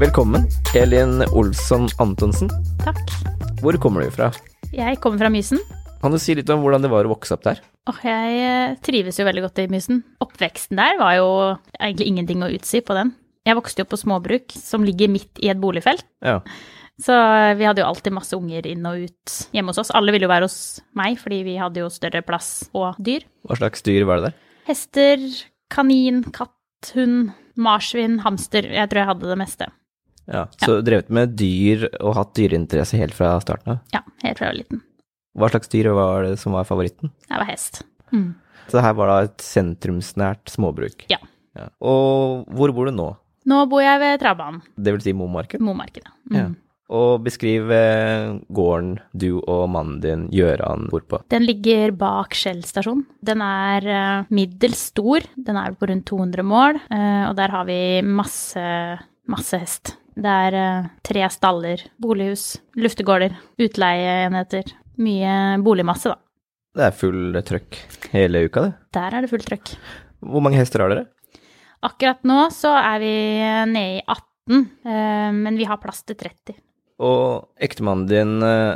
Velkommen, Elin Olsson Antonsen. Takk. Hvor kommer du fra? Jeg kommer fra Mysen. Kan du si litt om hvordan det var å vokse opp der? Åh, jeg eh, trives jo veldig godt i Mysen. Oppveksten der var jo egentlig ingenting å utsi på den. Jeg vokste jo opp på småbruk som ligger midt i et boligfelt. Ja. Så eh, vi hadde jo alltid masse unger inn og ut hjemme hos oss. Alle ville jo være hos meg, fordi vi hadde jo større plass og dyr. Hva slags dyr var det der? Hester, kanin, katt, hund, marsvin, hamster. Jeg tror jeg hadde det meste. Ja, Så drevet med dyr og hatt dyreinteresse helt fra starten av? Ja, helt fra jeg var liten. Hva slags dyr var det som var favoritten? Det var hest. Mm. Så det her var da et sentrumsnært småbruk? Ja. ja. Og hvor bor du nå? Nå bor jeg ved travbanen. Det vil si Momarken? Momarken, ja. Mm. ja. Og beskriv eh, gården du og mannen din Gjøran bor på. Den ligger bak Skjell stasjon. Den er uh, middels stor. Den er på rundt 200 mål, uh, og der har vi masse, masse hest. Det er uh, tre staller, bolighus, luftegårder, utleieenheter. Mye boligmasse, da. Det er full trøkk hele uka, det? Der er det fullt trøkk. Hvor mange hester har dere? Akkurat nå så er vi nede i 18, men vi har plass til 30. Og ektemannen din,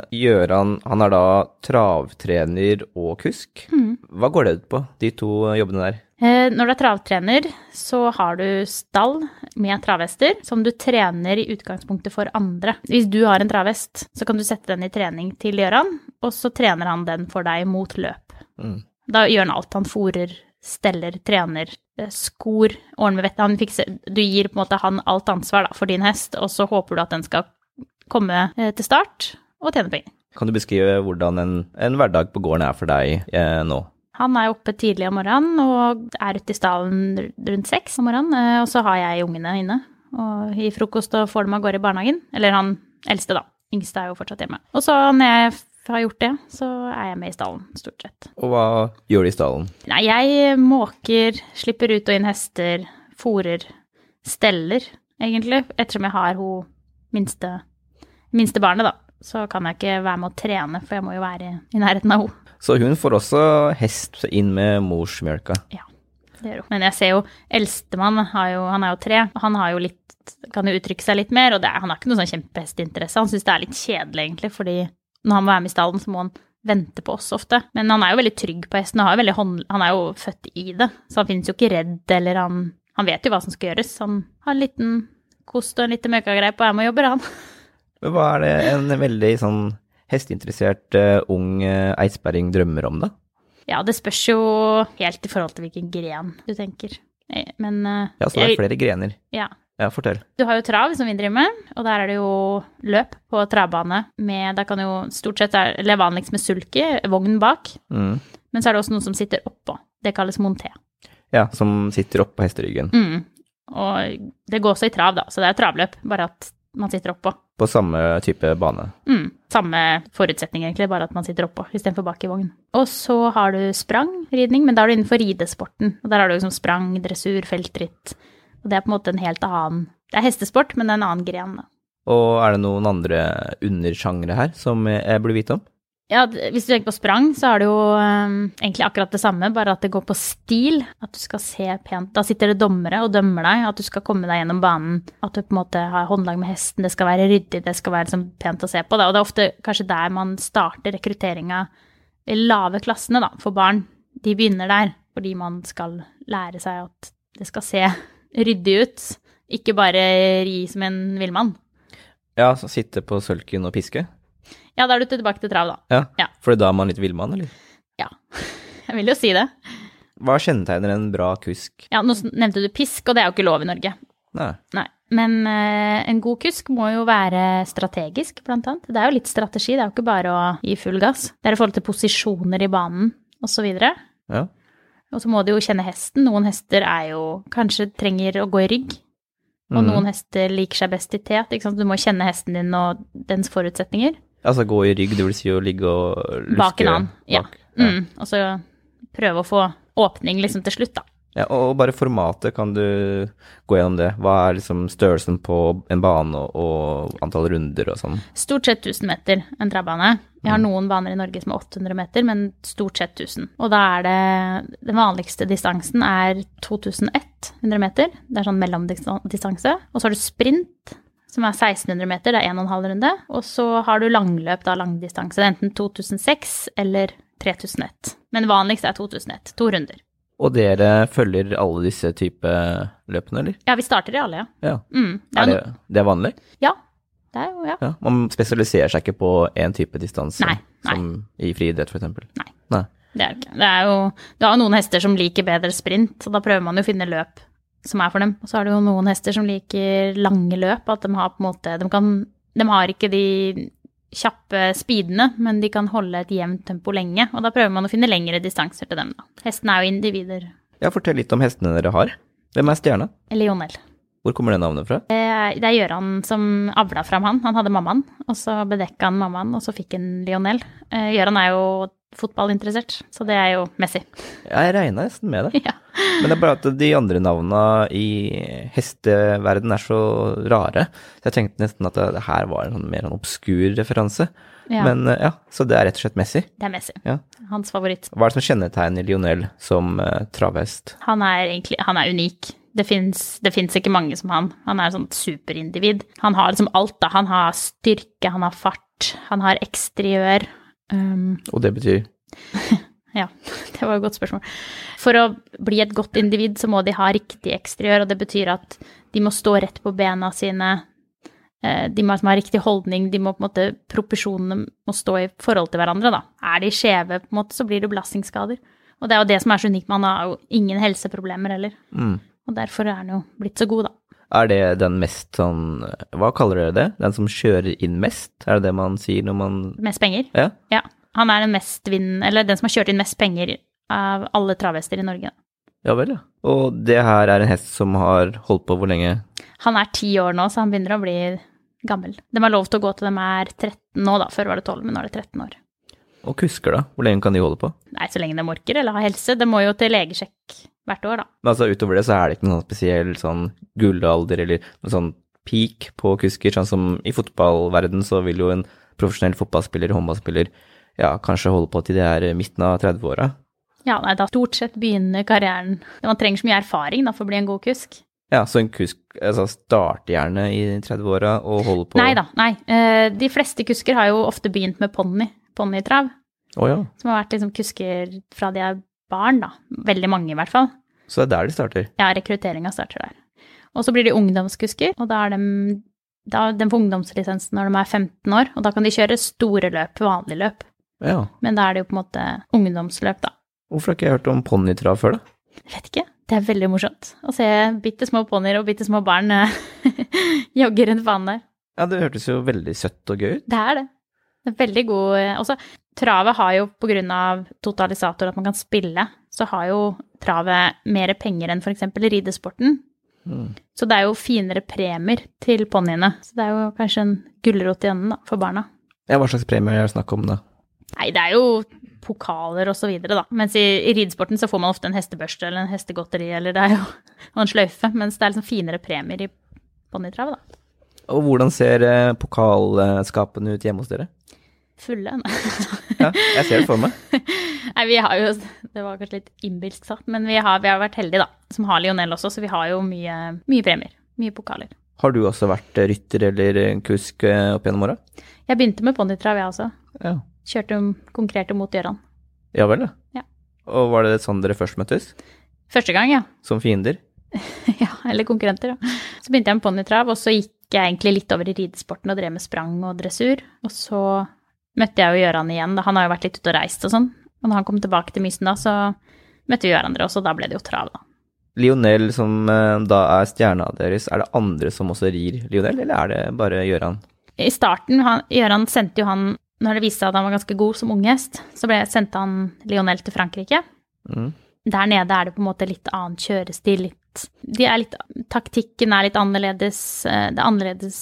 Gjøran, han er da travtrener og kusk. Mm. Hva går det ut på, de to jobbene der? Eh, når du er travtrener, så har du stall med travhester som du trener i utgangspunktet for andre. Hvis du har en travhest, så kan du sette den i trening til Gjøran, og så trener han den for deg mot løp. Mm. Da gjør han alt. Han fòrer, steller, trener, skor, ordner med vettet. Han fikser Du gir på en måte han alt ansvar da, for din hest, og så håper du at den skal komme til start og tjene penger. Kan du beskrive hvordan en, en hverdag på gården er for deg eh, nå? Han er oppe tidlig om morgenen og er ute i stallen rundt seks om morgenen. Og så har jeg ungene inne og gir frokost og får dem av gårde i barnehagen. Eller han eldste, da. Yngste er jo fortsatt hjemme. Og så når jeg har gjort det, så er jeg med i stallen, stort sett. Og hva gjør du i stallen? Nei, jeg måker, slipper ut og inn hester, fòrer, steller, egentlig. Ettersom jeg har hun minste, minste barnet, da. Så kan jeg ikke være med å trene, for jeg må jo være i nærheten av henne. Så hun får også hest inn med morsmjølka? Ja, det gjør hun. Men jeg ser jo eldstemann, han er jo tre, og han har jo litt kan jo uttrykke seg litt mer, og er, han har ikke noe sånn kjempehestinteresse. Han syns det er litt kjedelig, egentlig, fordi når han må være med i stallen, så må han vente på oss ofte. Men han er jo veldig trygg på hesten, hånd, han er jo født i det, så han finnes jo ikke redd, eller han, han vet jo hva som skal gjøres. Han har en liten kost og en liten møkagreip og er med og jobber, han. Men hva er det en veldig sånn hesteinteressert uh, ung uh, eisberring drømmer om, da? Ja, det spørs jo helt i forhold til hvilken gren du tenker. Men uh, Ja, så det er flere grener. Ja. Ja, fortell. Du har jo trav, som vi driver med, og der er det jo løp på travbane med Da kan jo stort sett Eller vanligst med sulky, vogn bak. Mm. Men så er det også noen som sitter oppå. Det kalles monté. Ja, som sitter oppå hesteryggen. Mm. Og det går også i trav, da, så det er travløp. Bare at man sitter oppå. På samme type bane. Mm. Samme forutsetning, egentlig, bare at man sitter oppå istedenfor bak i vogn. Og så har du sprangridning, men da er du innenfor ridesporten. Og der har du liksom sprang, dressur, feltritt. Og det er på en måte en helt annen Det er hestesport, men en annen gren, da. Og er det noen andre undersjangre her som jeg burde vite om? Ja, hvis du tenker på sprang, så er det jo um, egentlig akkurat det samme, bare at det går på stil. At du skal se pent. Da sitter det dommere og dømmer deg, at du skal komme deg gjennom banen. At du på en måte har håndlag med hesten, det skal være ryddig, det skal være liksom pent å se på. Da. Og det er ofte kanskje der man starter rekrutteringa i lave klassene, da, for barn. De begynner der fordi man skal lære seg at det skal se ryddig ut. Ikke bare ri som en villmann. Ja, sitte på sølken og piske? Ja, da er du tilbake til trav, da. Ja. Ja. For da er man litt villmann, eller? Ja, jeg vil jo si det. Hva kjennetegner en bra kusk? Ja, nå nevnte du pisk, og det er jo ikke lov i Norge. Nei. Nei. Men uh, en god kusk må jo være strategisk, blant annet. Det er jo litt strategi, det er jo ikke bare å gi full gass. Det er i forhold til posisjoner i banen, osv. Ja. Og så må du jo kjenne hesten. Noen hester er jo kanskje trenger å gå i rygg. Og mm. noen hester liker seg best i tet. Du må kjenne hesten din og dens forutsetninger. Altså gå i rygg, det vil si å ligge og luske Bak en annen. Ja. Ja. Mm. Og så prøve å få åpning liksom til slutt, da. Ja, og bare formatet, kan du gå gjennom det? Hva er liksom størrelsen på en bane og, antall runder og sånn? Stort sett 1000 meter en travbane. Vi har noen baner i Norge som er 800 meter, men stort sett 1000. Og da er det Den vanligste distansen er 2100 meter. Det er sånn mellomdistanse. Og så har du sprint, som er 1600 meter, det er 1 12 runde. Og så har du langløp, da langdistanse. Enten 2006 eller 3001. Men vanligst er 2001. To runder. Og dere følger alle disse type løpene, eller? Ja, vi starter i alle, ja. Ja. Mm, det Er er det, det er vanlig? ja. Det jo, ja. Ja. Man spesialiserer seg ikke på én type distanse, Nei, nei. som i friidrett f.eks.? Nei. Nei. Det er ikke. Det er jo Du har jo noen hester som liker bedre sprint, og da prøver man jo å finne løp som er for dem. Og så er det jo noen hester som liker lange løp, at de har på en måte De, kan, de har ikke de kjappe speedene, men de kan holde et jevnt tempo lenge. Og da prøver man å finne lengre distanser til dem, da. Hestene er jo individer. Ja, fortell litt om hestene dere har. Hvem er stjerna? Lionel. Hvor kommer det navnet fra? Det er det er Gøran som avla fram han. Han hadde mammaen, og så bedekka han mammaen, og så fikk han Lionel. Eh, Gøran er jo fotballinteressert, så det er jo Messi. Ja, jeg regna nesten med det. ja. Men det er bare at de andre navna i hesteverden er så rare. Så jeg tenkte nesten at det, her var en sånn mer en obskur referanse. Ja. Men eh, ja, så det er rett og slett Messi. Det er Messi. Ja. Hans favoritt. Hva er det som kjennetegner Lionel som uh, travhest? Han er egentlig han er unik. Det fins ikke mange som han. Han er et sånt superindivid. Han har liksom alt, da. Han har styrke, han har fart, han har eksteriør. Um, Og det betyr ja, det var et godt spørsmål. For å bli et godt individ, så må de ha riktig eksteriør, og det betyr at de må stå rett på bena sine. Eh, De må ha riktig holdning, de må på en måte, proporsjonene må stå i forhold til hverandre, da. Er de skjeve, på en måte, så blir det belastningsskader. Og det er jo det som er så unikt, man har jo ingen helseproblemer heller. mm. Og derfor er han jo blitt så god, da. Er det den mest sånn Hva kaller dere det? Den som kjører inn mest? Er det det man sier når man Mest penger. Ja? Ja. Han er den mest vinn... Eller den som har kjørt inn mest penger av alle travhester i Norge. Ja vel, ja. Og det her er en hest som har holdt på hvor lenge? Han er ti år nå, så han begynner å bli gammel. De har lov til å gå til de er 13 nå, da. Før var det 12, men nå er det 13 år. Og kusker, da? Hvor lenge kan de holde på? Nei, så lenge de orker eller har helse. De må jo til legesjekk hvert år, da. Men altså utover det så er det ikke noen spesiell sånn gullalder eller noen sånn peak på kusker, sånn som i fotballverden så vil jo en profesjonell fotballspiller, håndballspiller, ja, kanskje holde på til de er midten av 30-åra. Ja, nei, da stort sett begynner karrieren Man trenger så mye erfaring da, for å bli en god kusk. Ja, så en kusk altså starter gjerne i 30-åra og holder på Nei da, nei. Eh, De fleste kusker har jo ofte begynt med ponni. Ponnitrav. Oh, ja. Som har vært liksom kusker fra de er barn, da. Veldig mange, i hvert fall. Så det er der de starter. Ja, rekrutteringa starter der. Og så blir de ungdomskusker, og da er de da, de får ungdomslisensen når de er 15 år, og da kan de kjøre store løp, vanlige løp. Ja. Men da er det jo på en måte ungdomsløp, da. Hvorfor har ikke jeg hørt om ponnitrav før, da? Jeg vet ikke. Det er veldig morsomt å se bitte små ponnier og bitte små barn eh, jogge rundt banen der. Ja, det hørtes jo veldig søtt og gøy ut. Det er det. Det er veldig god eh, Også travet har jo av totalisator at man kan spille, så har jo travet mer penger enn f.eks. ridesporten. Så det er jo finere premier til ponniene. Så det er jo kanskje en gulrot i enden da, for barna. Ja, hva slags premie er det snakk om da? Nei, det er jo pokaler og så videre, da. Mens i, i ridesporten så får man ofte en hestebørste eller en hestegodteri, eller det er jo og en sløyfe. Mens det er liksom finere premier i ponnitravet, da. Og hvordan ser eh, pokalskapene ut hjemme hos dere? Fulle. Ja, jeg ser det for meg. Nei, vi har jo Det var kanskje litt innbilsk sagt, men vi har, vi har vært heldige, da. Som har Lionel også, så vi har jo mye, mye premier. Mye pokaler. Har du også vært eh, rytter eller eh, kusk eh, opp gjennom åra? Jeg begynte med ponnitrav, jeg også. Ja. Kjørte konkurrerte mot Gøran. Ja vel, da. Ja. Og var det sånn dere først møttes? Første gang, ja. Som fiender? ja. Eller konkurrenter, ja. Så begynte jeg med ponnitrav, og så gikk jeg egentlig litt over i ridesporten og drev med sprang og dressur. Og så møtte jeg jo Gøran igjen. Han har jo vært litt ute og reist og sånn. Og når han kom tilbake til Mysen da, så møtte vi hverandre også, og da ble det jo trav, da. Lionel, som eh, da er stjerna deres, er det andre som også rir Lionel, eller er det bare Gøran? I starten, han, Gøran sendte jo han, når det viste seg at han var ganske god som unghest, så ble, sendte han Lionel til Frankrike. Mm. Der nede er det på en måte litt annen kjørestil, litt de er litt, Taktikken er litt annerledes. eh, Det er annerledes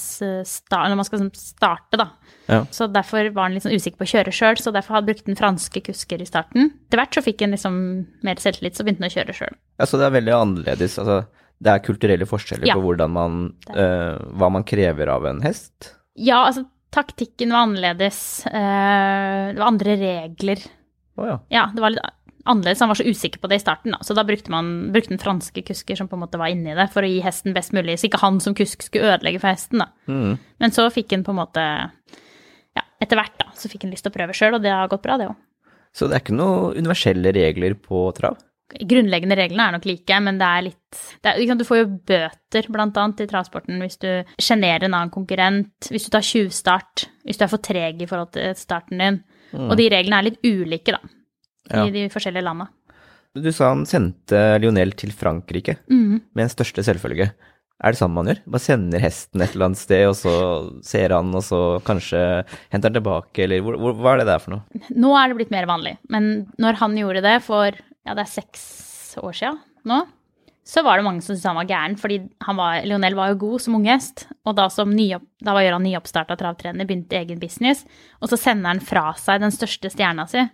start, når man skal sånn starte, da. Ja. Så derfor var han litt sånn usikker på å kjøre sjøl, så derfor hadde brukt den franske kusker i starten. Etter hvert så fikk han liksom mer selvtillit, så begynte han å kjøre sjøl. Ja, så det er veldig annerledes. Altså, det er kulturelle forskjeller Ja. på hvordan man, eh, hva man krever av en hest. Ja, altså, taktikken var annerledes. Uh, Det var andre regler. Å ja. Ja, det var litt annerledes. Han var så usikker på det i starten, da. Så da brukte man brukte den franske kusker som på en måte var inni det, for å gi hesten best mulig, så ikke han som kusk skulle ødelegge for hesten, da. Mm. Men så fikk han på en måte Ja, etter hvert, da, så fikk han lyst til å prøve sjøl, og det har gått bra, det òg. Så det er ikke noen universelle regler på trav? Grunnleggende reglene er nok like, men det er litt det er, liksom, Du får jo bøter, blant annet, i travsporten hvis du sjenerer en annen konkurrent, hvis du tar tjuvstart, hvis du er for treg i forhold til starten din. Og de reglene er litt ulike, da, Ja. i de forskjellige landa. Du sa han sendte Lionel til Frankrike mm. med en største selvfølge. Er det sånn man gjør? Bare sender hesten et eller annet sted, og så ser han, og så kanskje henter han tilbake, eller hvor, hvor, hva er det der for noe? Nå er det blitt mer vanlig, men når han gjorde det for ja, det er seks år sia nå, så var det mange som syntes han var gæren, fordi han var, Lionel var jo god som unghest, og da, som nyopp, da var Gøran nyoppstarta travtrener, begynte egen business, og så sender han fra seg den største stjerna si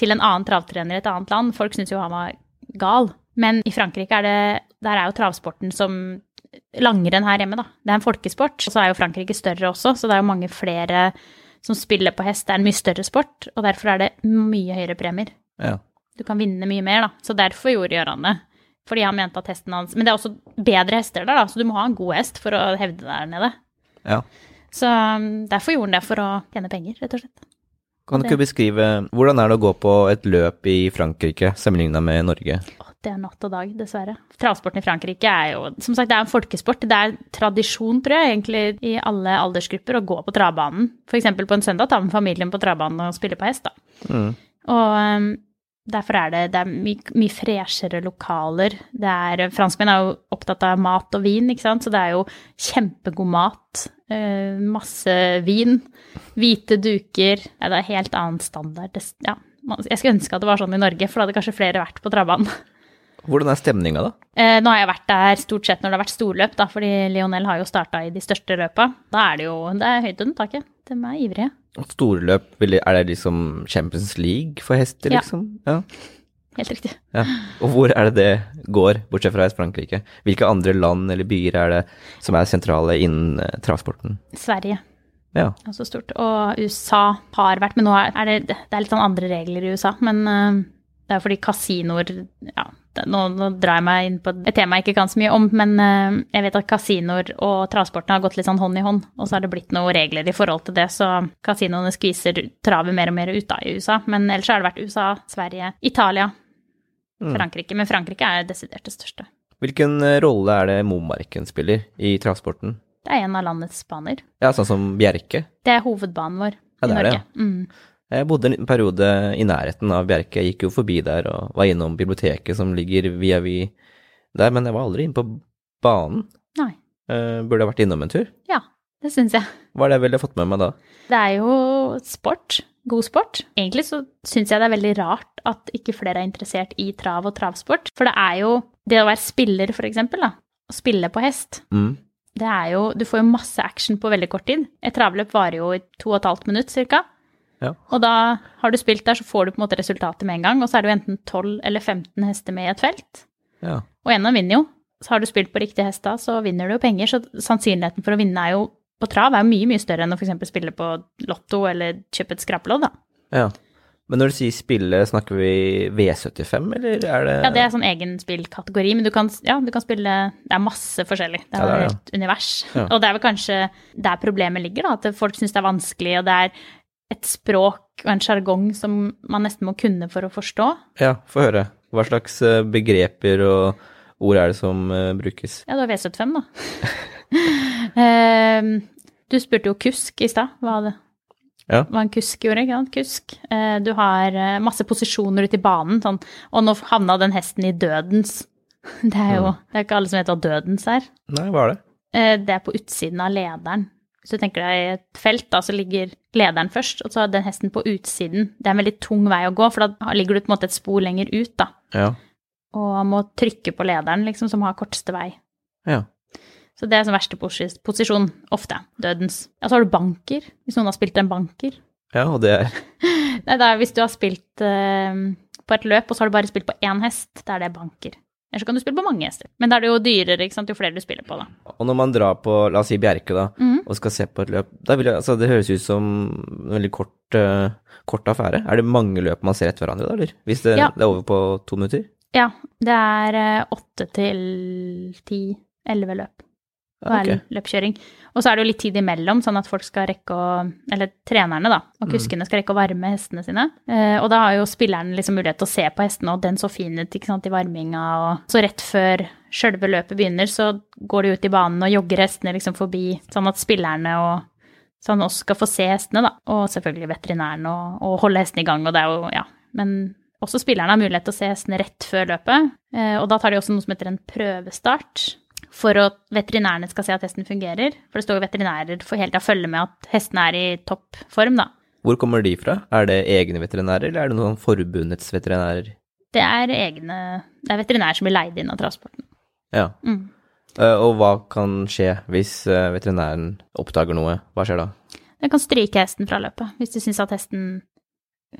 til en annen travtrener i et annet land. Folk syns jo han var gal. Men i Frankrike er det Der er jo travsporten som langrenn her hjemme, da. Det er en folkesport. Og så er jo Frankrike større også, så det er jo mange flere som spiller på hest. Det er en mye større sport, og derfor er det mye høyere premier. Ja. Du kan vinne mye mer, da. Så derfor gjorde Gøran det. Fordi han mente at hesten hans Men det er også bedre hester der, da, så du må ha en god hest for å hevde deg der nede. ja. Så um, derfor gjorde han det for å tjene penger, rett og slett. Kan du ikke beskrive hvordan er det å gå på et løp i Frankrike sammenligna med Norge? Det er natt og dag, dessverre. Travsporten i Frankrike er jo som sagt, det er en folkesport. Det er tradisjon, tror jeg, egentlig i alle aldersgrupper å gå på travbanen. F.eks. på en søndag ta med familien på travbanen og spille på hest. da. Mm. Og um, derfor er det, det er mye, mye freshere lokaler. Det er, franskmenn er jo opptatt av mat og vin, ikke sant? så det er jo kjempegod mat. eh, masse vin. Hvite duker. Ja, det er helt annen standard. Det, ja, jeg skulle ønske at det var sånn i Norge, for da hadde kanskje flere vært på travbanen. Hvordan er stemninga, da? Eh, nå har jeg vært der stort sett når det har vært storløp, da, fordi Lionel har jo starta i de største løpa. Da er det jo det er høyt under taket. De er ivrige. Og Storløp, er det liksom Champions League for hester, Ja. liksom? Ja. Helt riktig. ja. Og hvor er det det går, bortsett fra i Frankrike? Hvilke andre land eller byer er det som er sentrale innen transporten? travsporten? Sverige Ja. er så stort. Og USA har vært, men nå er er det, det er litt sånn andre regler i USA. Men eh, det er fordi kasinoer ja, nå, nå drar jeg meg inn på et tema jeg ikke kan så mye om, men eh, jeg vet at kasinoer og travsporten har gått litt sånn hånd i hånd. Og så har det blitt noen regler i forhold til det, så kasinoene skviser travet mer og mer ut da i USA. Men ellers har det vært USA, Sverige, Italia, Frankrike. Men Frankrike er desidert det største. Hvilken eh, rolle er det Momarken spiller i travsporten? Det er en av landets baner. Ja, sånn som Bjerke. Det er hovedbanen vår Ja, i Norge. Mm. Jeg bodde en liten periode i nærheten av Bjerke. Jeg gikk jo forbi der og var innom biblioteket som ligger via vi der, men jeg var aldri inne på banen. Nei. Eh, burde jeg vært innom en tur? Ja, det syns jeg. Hva er det jeg ville fått med meg da? Det er jo sport. God sport. Egentlig så syns jeg det er veldig rart at ikke flere er interessert i trav og travsport. For det er jo det å være spiller, for eksempel, da. å spille på hest, Mm. det er jo Du får jo masse action på veldig kort tid. Et travløp varer jo i to og et halvt minutt cirka. Ja. Og da har du spilt der, så får du på en måte resultatet med en gang. Og så er det jo enten 12 eller 15 hester med i et felt. ja. Og en av dem vinner jo. Så har du spilt på riktig hest da, så vinner du jo penger. Så sannsynligheten for å vinne er jo på trav er jo mye, mye større enn å f.eks. spille på lotto eller kjøpe et skrapelodd, da. ja. Men når du sier spille, snakker vi V75, eller er det Ja, det er sånn egen spillkategori, men du kan, ja, du kan spille Det er masse forskjellig. Det er Ja, et et univers. Ja. Og det er vel kanskje der problemet ligger, da. At folk syns det er vanskelig, og det er et språk og en sjargong som man nesten må kunne for å forstå. Ja, få høre. Hva slags eh, begreper og ord er det som eh, brukes? Ja, du har V75, da. Ehm, du spurte jo kusk i stad. Hva, det- Ja. hva en kusk gjorde, ikke sant? Kusk. Eh, du har masse posisjoner ute i banen, sånn, og nå havna den hesten i dødens. Det er jo det er ikke alle som vet hva dødens er. Nei, hva er det? Det er på utsiden av lederen. Hvis du tenker deg et felt, da, så ligger lederen først, og så er den hesten på utsiden. Det er en veldig tung vei å gå, for da ligger du på en måte et spor lenger ut, da. Ja. Og må trykke på lederen, liksom, som har korteste vei. Ja. Så det er som verste posis- posisjon, ofte. Dødens. Ja, så har du banker, hvis noen har spilt en banker. ja, og det er Nei, det er hvis du har spilt uh, på et løp, og så har du bare spilt på én hest, da er det banker. Eller så kan du spille på mange hester. Men da er det jo dyrere, ikke sant, jo flere du spiller på, da. Og når man drar på, la oss si Bjerke, da, mm. og skal se på et løp, da vil jeg, altså det høres ut som en veldig kort, uh, kort affære. Er det mange løp man ser etter hverandre, da, eller? Hvis det, Ja. det er over på to minutter? Ja, det er eh, åtte til ti, elleve løp. Ja, er okay. løpkjøring. Og så er det jo litt tid imellom, sånn at folk skal rekke å Eller trenerne, da, og Mm. kuskene skal rekke å varme hestene sine. Eh, og da har jo spilleren liksom mulighet til å se på hestene, og den så fin ut ikke sant, i varminga. Og så rett før sjølve løpet begynner, så går de ut i banen og jogger hestene liksom forbi, sånn at spillerne og så han også skal få se hestene, da. Og selvfølgelig veterinæren og, og holde hestene i gang, og det er jo, ja. Men også spillerne har mulighet til å se hestene rett før løpet. Eh, og da tar de også noe som heter en prøvestart for at veterinærene skal se at hesten fungerer. For det står jo veterinærer for hele tida å følge med at hestene er i toppform, da. Hvor kommer de fra? Er det egne veterinærer, eller er det noen forbundets veterinærer? Det er egne Det er veterinærer som blir leid inn av transporten. Ja. Mm. Eh, og hva kan skje hvis eh, veterinæren oppdager noe? Hva skjer da? Den kan stryke hesten fra løpet hvis de syns at hesten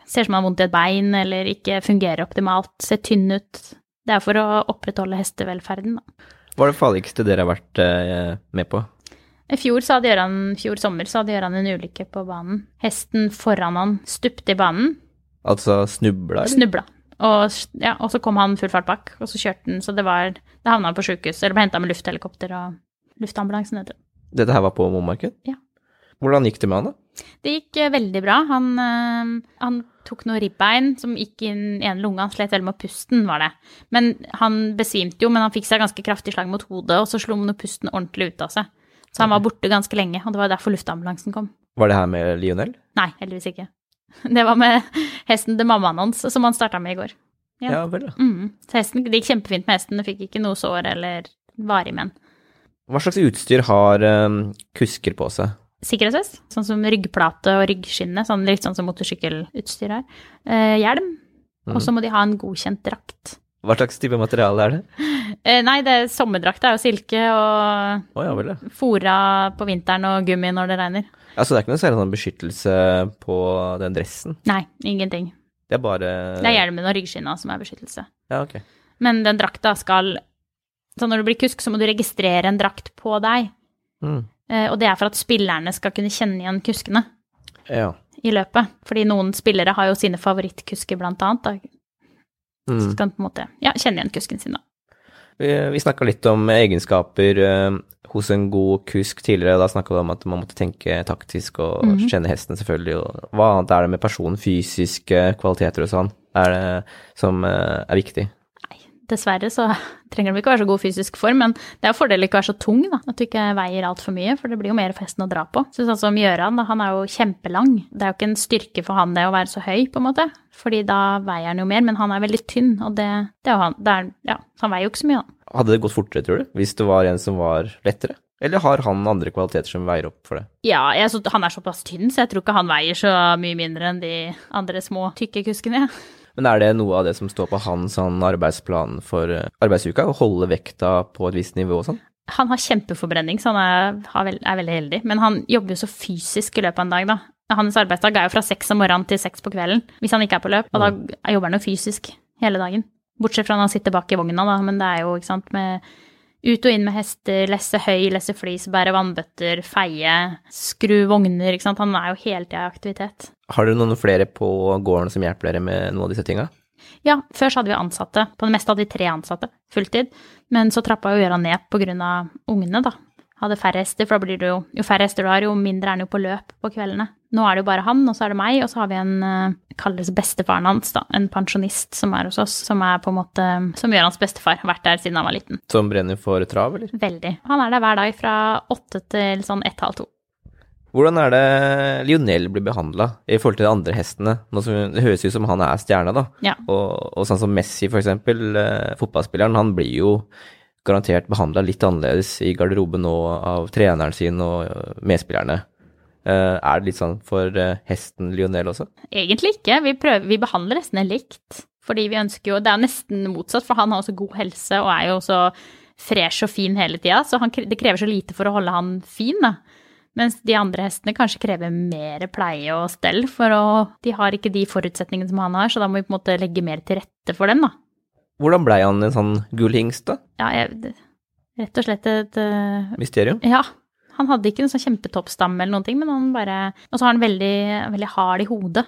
ser ut som han har vondt i et bein eller ikke fungerer optimalt, ser tynn ut. Det er for å opprettholde hestevelferden, da. Hva er det farligste dere har vært eh, med på? I fjor, Gøran, fjor sommer så hadde Gøran en ulykke på banen. Hesten foran han stupte i banen, Altså snubla, eller? snubla. Og, ja, og så kom han full fart bak, og så kjørte han, så det var Det havna på sjukehus, eller ble henta med lufthelikopter og luftambulansen, heter det. Dette her var på Momarken? Ja. Hvordan gikk det med han, da? Det gikk eh, veldig bra. Han, eh, han tok noe ribbein som gikk inn i ene lunge. Han slet veldig med pusten, var det. Men han besvimte jo, men han fikk seg ganske kraftig slag mot hodet, og så slo han pusten ordentlig ut av seg. Så han var borte ganske lenge, og det var derfor luftambulansen kom. Var det her med Lionel? Nei, heldigvis ikke. Det var med hesten til mammaen hans, som han starta med i går. Ja. Ja vel, ja. Mm. Så hesten, det gikk kjempefint med hesten, det fikk ikke noe sår eller varig men. Hva slags utstyr har um, kusker på seg? Sikkerhetsvest, sånn som ryggplate og ryggskinne, sånn, litt sånn som motorsykkelutstyr er. Eh, hjelm, Mm. og så må de ha en godkjent drakt. Hva slags type materiale er det? Eh, nei, det er sommerdrakta er jo silke og oh, ja vel, ja. fora på vinteren og gummi når det regner. Altså det er ikke noe særlig sånn beskyttelse på den dressen? Nei, ingenting. Det er bare Det er hjelmen og ryggskinna som er beskyttelse. Ja, ok. Men den drakta skal Så når du blir kusk, så må du registrere en drakt på deg. Mm. Eh, Og det er for at spillerne skal kunne kjenne igjen kuskene Ja. i løpet. Fordi noen spillere har jo sine favorittkusker, blant annet. Da. Så Mm. skal de på en måte ja, kjenne igjen kusken sin, da. Vi, vi snakka litt om egenskaper eh, hos en god kusk tidligere. Da snakka vi om at man måtte tenke taktisk og Mhm. kjenne hesten, selvfølgelig. Og hva annet er det med personen, fysiske kvaliteter og sånn, er det som eh, er viktig? Dessverre så trenger de ikke være så god fysisk form, men det er jo fordel ikke å være så tung, da. At du ikke veier altfor mye, for det blir jo mer festen å dra på. Så sånn som Gjøran, da, han er jo kjempelang. Det er jo ikke en styrke for han det å være så høy, på en måte. Fordi da veier han jo mer, men han er veldig tynn, og det, det er jo han. Det er, ja, han veier jo ikke så mye, da. Hadde det gått fortere, tror du, hvis det var en som var lettere? Eller har han andre kvaliteter som veier opp for det? Ja, jeg, så, han er såpass tynn, så jeg tror ikke han veier så mye mindre enn de andre små, tykke kuskene. Men er det noe av det som står på hans sånn arbeidsplan for eh, arbeidsuka, å holde vekta på et visst nivå og sånn? Han har kjempeforbrenning, så han er, har vel- er veldig heldig. Men han jobber jo så fysisk i løpet av en dag, da. Hans arbeidsdag er jo fra seks om morgenen til seks på kvelden, hvis han ikke er på løp. Og da jobber han jo fysisk hele dagen. Bortsett fra når han sitter bak i vogna, da. Men det er jo, ikke sant, med ut og inn med hester, lesse høy, lesse flis, bære vannbøtter, feie, skru vogner, ikke sant. Han er jo hele tida i aktivitet. Har dere noen flere på gården som hjelper dere med noen av disse tinga? Ja, før så hadde vi ansatte. På det meste hadde vi tre ansatte, fulltid. Men så trappa jo Gøran ned på grunn av ungene, da. Hadde færre hester, for da blir det jo Jo færre hester du har, jo mindre er han jo på løp på kveldene. Nå er det jo bare han, og så er det meg, og så har vi en uh, kalles bestefaren hans, da. En pensjonist som er hos oss, som er på en måte Som gjør hans bestefar. Har vært der siden han var liten. Som brenner for trav, eller? Veldig. Han er der hver dag fra åtte til sånn ett-halv to. Hvordan er det Lionel blir behandla i forhold til de andre hestene? Det høres ut som han er stjerna, da. Ja. Og, og sånn som Messi, for eksempel, eh, fotballspilleren, han blir jo garantert behandla litt annerledes i garderoben nå av treneren sin og eh, medspillerne. Eh, er det litt sånn for eh, hesten Lionel også? Egentlig ikke. Vi, prøver, vi behandler hestene likt. Fordi vi ønsker jo Det er nesten motsatt, for han har også god helse og er jo så fresh og fin hele tida. Så han, det krever så lite for å holde han fin, da. Mens de andre hestene kanskje krever mer pleie og stell, for å, de har ikke de forutsetningene som han har, så da må vi på en måte legge mer til rette for dem, da. Hvordan blei han en sånn gullhingst, da? Ja, jeg, rett og slett et uh, Mysterium? Ja. Han hadde ikke noen sånn kjempetoppstamme eller noen ting, men han bare Og så har han veldig, veldig hard i hodet.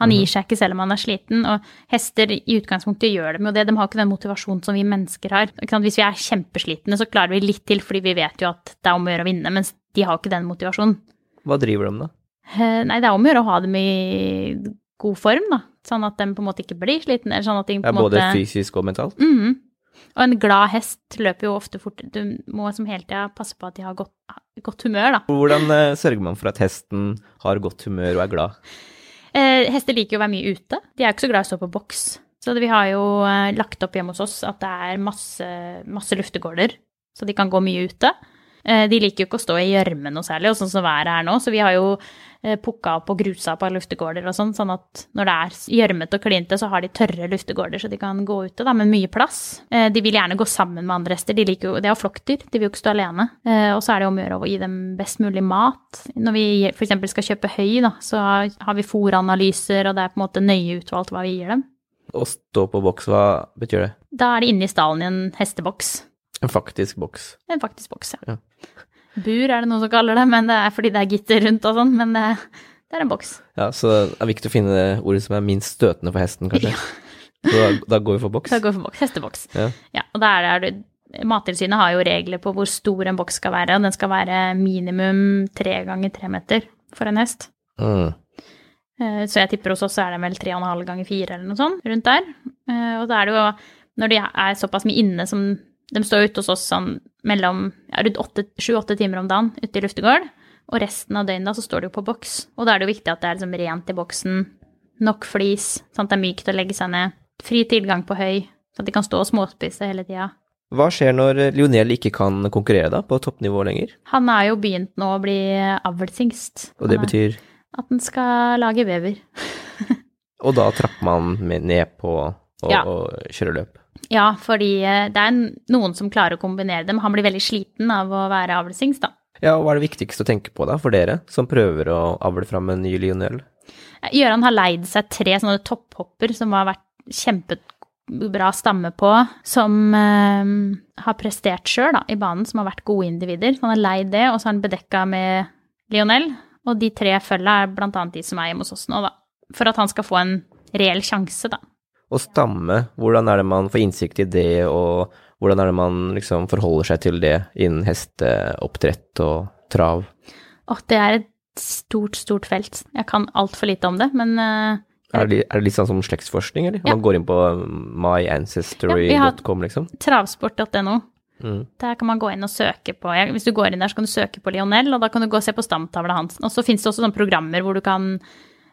Han gir seg ikke selv om han er sliten, og hester i utgangspunktet gjør dem jo det. De har ikke den motivasjonen som vi mennesker har. Hvis vi er kjempeslitne, så klarer vi litt til, fordi vi vet jo at det er om å gjøre å vinne, mens de har ikke den motivasjonen. Hva driver de, da? Eh, Nei, det er om å gjøre å ha dem i god form, da. Sånn at de på en måte ikke blir sliten. eller sånn at de på Ja, både måte fysisk og mentalt? Mhm. Og en glad hest løper jo ofte fort. Du må som hele tida passe på at de har godt, godt humør, da. Hvordan eh, sørger man for at hesten har godt humør og er glad? Eh, hester liker jo å være mye ute. De er jo ikke så glad i å stå på boks. Så vi har jo eh, lagt opp hjemme hos oss at det er masse, masse luftegårder, så de kan gå mye ute. Eh, de liker jo ikke å stå i gjørme noe særlig, og sånn som været er nå, så vi har jo pukka opp og grusa på luftegårder og sånn, sånn at når det er gjørmete og klinte, så har de tørre luftegårder, så de kan gå ute, da, med mye plass. Eh, de vil gjerne gå sammen med andre hester, de liker jo, det er flokkdyr, de vil jo ikke stå alene. Eh, og så er det om å gjøre å gi dem best mulig mat. Når vi f.eks. skal kjøpe høy, da, så har vi fòranalyser, og det er på en måte nøye utvalgt hva vi gir dem. Å stå på boks, hva betyr det? Da er de inne i stallen i en hesteboks. En faktisk boks. En faktisk boks, ja. Ja. Bur er det noen som kaller det, men det er fordi det er gitter rundt og sånn, men det, det er en boks. Ja, så det er viktig å finne det ordet som er minst støtende for hesten, kanskje. Så da, da går vi for boks. Da går vi for boks. Hesteboks. Ja. Ja, og da er det, Mattilsynet har jo regler på hvor stor en boks skal være, og den skal være minimum tre ganger tre meter for en hest. Mm. Eh, Så jeg tipper hos oss er det vel tre og en halv ganger fire eller noe sånt, rundt der. Eh, Og da er det jo, når de er såpass mye inne som De står ute hos oss sånn mellom ja, rundt sju-åtte timer om dagen ute i luftegård, og resten av døgnet så står du jo på boks. Og da er det jo viktig at det er liksom rent i boksen, nok flis, sånn at det er mykt å legge seg ned, fri tilgang på høy, så at de kan stå og småspise hele tida. Hva skjer når Lionel ikke kan konkurrere da, på toppnivå lenger? Han er jo begynt nå å bli avlshingst. Og det betyr At den skal lage vever. Og da trapper man ned på å Ja. kjøre løp. Ja, fordi eh, det er noen som klarer å kombinere dem. Han blir veldig sliten av å være avlshingst, da. Ja, og hva er det viktigste å tenke på da, for dere som prøver å avle fram en ny Lionel? Gøran har leid seg tre sånne topphopper som har vært kjempebra stamme på, som eh, har prestert sjøl i banen, som har vært gode individer. Så han har leid det, og så har han bedekka med Lionel. Og de tre følga er blant annet de som er hjemme hos oss nå, da. For at han skal få en reell sjanse, da. Og stamme, hvordan er det man får innsikt i det, og hvordan er det man liksom forholder seg til det innen hesteoppdrett og trav? Åh, det er et stort, stort felt. Jeg kan altfor lite om det, men uh, Er det, er det litt sånn som slektsforskning, eller? Ja. Man går inn på myancestry.com, liksom? Ja, vi har travsport.no. Mm. Der kan man gå inn og søke på Hvis du går inn der, så kan du søke på Lionel, og da kan du gå og se på stamtavla hans. Og så finnes det også sånne programmer hvor du kan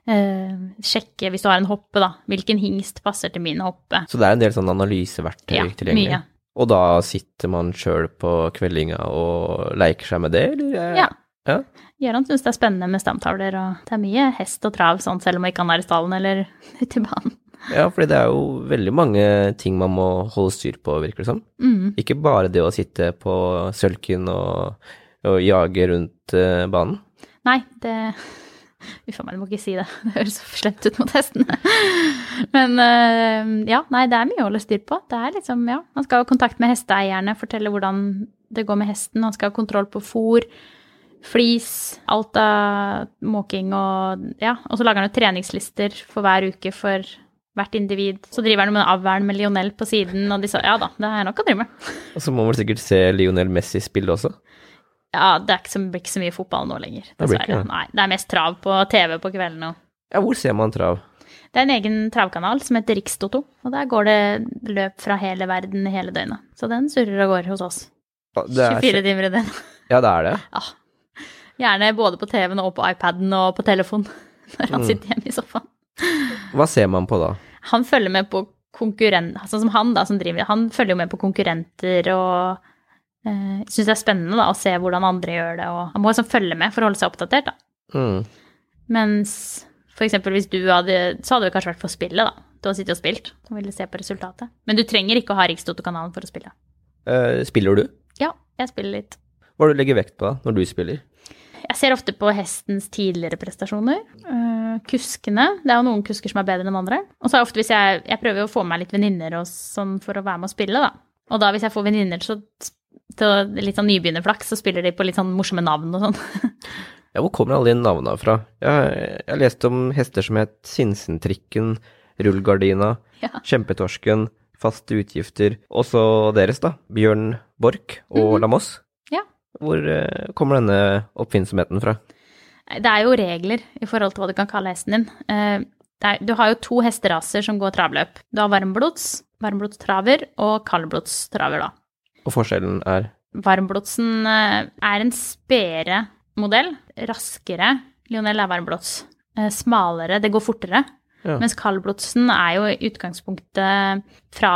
eh, sjekke, hvis du har en hoppe, da, hvilken hingst passer til min hoppe. Så det er en del sånn analyseverktøy Ja, tilgjengelig? mye. Og da sitter man sjøl på kveldinga og leker seg med det, eller? Ja. ja. Gøran syns det er spennende med stamtavler, og det er mye hest og trav, sånn selv om ikke han er i stallen eller ute i banen. Ja, fordi det er jo veldig mange ting man må holde styr på, virker det som. Mm. Ikke bare det å sitte på sølken og, og jage rundt eh, banen. Nei, det Uff a meg, du må ikke si det. Det høres så slemt ut mot hestene. Men eh, ja, nei, det er mye å holde styr på. Det er liksom, ja. Han skal ha kontakt med hesteeierne, fortelle hvordan det går med hesten. Han skal ha kontroll på fôr, flis, alt av måking og ja. Og så lager han jo treningslister for hver uke for hvert individ. Så driver han med avl med Lionel på siden, og de sa ja da, det er nok å drive med. Og så må man sikkert se Lionel Messi spille også. Ja, det er ikke så, blir ikke så mye fotball nå lenger, Det blir ikke dessverre. Nei, det er mest trav på TV på kvelden nå. Ja, hvor ser man trav? Det er en egen travkanal som heter Rikstoto, og der går det løp fra hele verden hele døgnet. Så den surrer og går hos oss. Er, 24 timer i døgnet. Ja, det er det. Ja. Gjerne både på TV-en og på iPaden og på telefon når han Mm. sitter hjemme i sofaen. Hva ser man på da? Han følger med på konkurrent... Sånn som han, da, som driver Han følger jo med på konkurrenter og uh, syns det er spennende da, å se hvordan andre gjør det, og man må liksom følge med for å holde seg oppdatert, da. Mm. Mens for eksempel hvis du hadde Så hadde det kanskje vært for spillet, da. Du har sittet og spilt og ville se på resultatet. Men du trenger ikke å ha Rikstoto-kanalen for å spille. Uh, spiller du? Ja, jeg spiller litt. Hva er det du legger vekt på da, når du spiller? Jeg ser ofte på hestens tidligere prestasjoner. Uh, kuskene. Det er jo noen kusker som er bedre enn andre. Og så er ofte hvis jeg Jeg prøver å få med meg litt venninner og sånn for å være med og spille, da. Og da hvis jeg får venninner så til litt sånn nybegynnerflaks, så spiller de på litt sånn morsomme navn og sånn. Ja, hvor kommer alle de navnene fra? Jeg har lest om hester som het Sinsentrikken, Rullgardina, Ja. Kjempetorsken, Faste utgifter, og så deres da, Bjørn Borch og Lamoss. Ja. Hvor eh, kommer denne oppfinnsomheten fra? Det er jo regler i forhold til hva du kan kalle hesten din. Eh, er, du har jo to hesteraser som går travløp. Du har varmblods, varmblodstraver og kaldblodstraver, da. Og forskjellen er Varmblodsen eh, er en spedere modell. Raskere. Lionel er varmblods. Eh, Smalere, det går fortere. Ja. Mens kaldblodsen er jo i utgangspunktet fra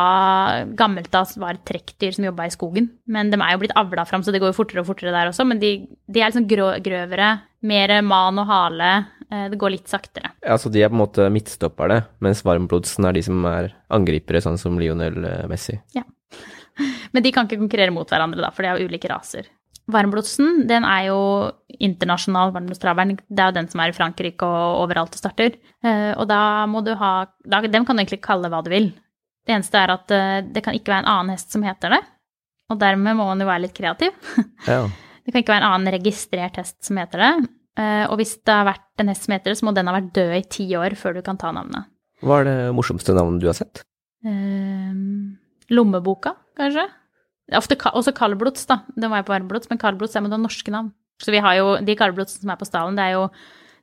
gammelt av var trekkdyr som jobba i skogen. Men de er jo blitt avla fram, så det går jo fortere og fortere der også. Men de, de er liksom grå, grøvere. Mer man og hale. Eh, Det går litt saktere. Ja, Så de er på en måte midtstopperne, mens varmblodsen er de som er angripere, sånn som Lionel Messi. Messi. Men de kan ikke konkurrere mot hverandre, da, for de har ulike raser. Varmblodsen, den er jo internasjonal, varmblodstraveren. Det er jo den som er i Frankrike og overalt det starter. Eh, Og da må du ha da, Dem kan du egentlig kalle hva du vil. Det eneste er at eh, det kan ikke være en annen hest som heter det. Og dermed må man jo være litt kreativ. Ja. Det kan ikke være en annen registrert hest som heter det. Eh, Og hvis det har vært en hest som heter det, så må den ha vært død i ti år før du kan ta navnet. Hva er det morsomste navnet du har sett? Eh, lommeboka, kanskje? Ofte også kaldblods, da. Den var jo på varmblods, men kaldblods er med noen norske navn. Så vi har jo de kaldblodsene som er på stallen, det er jo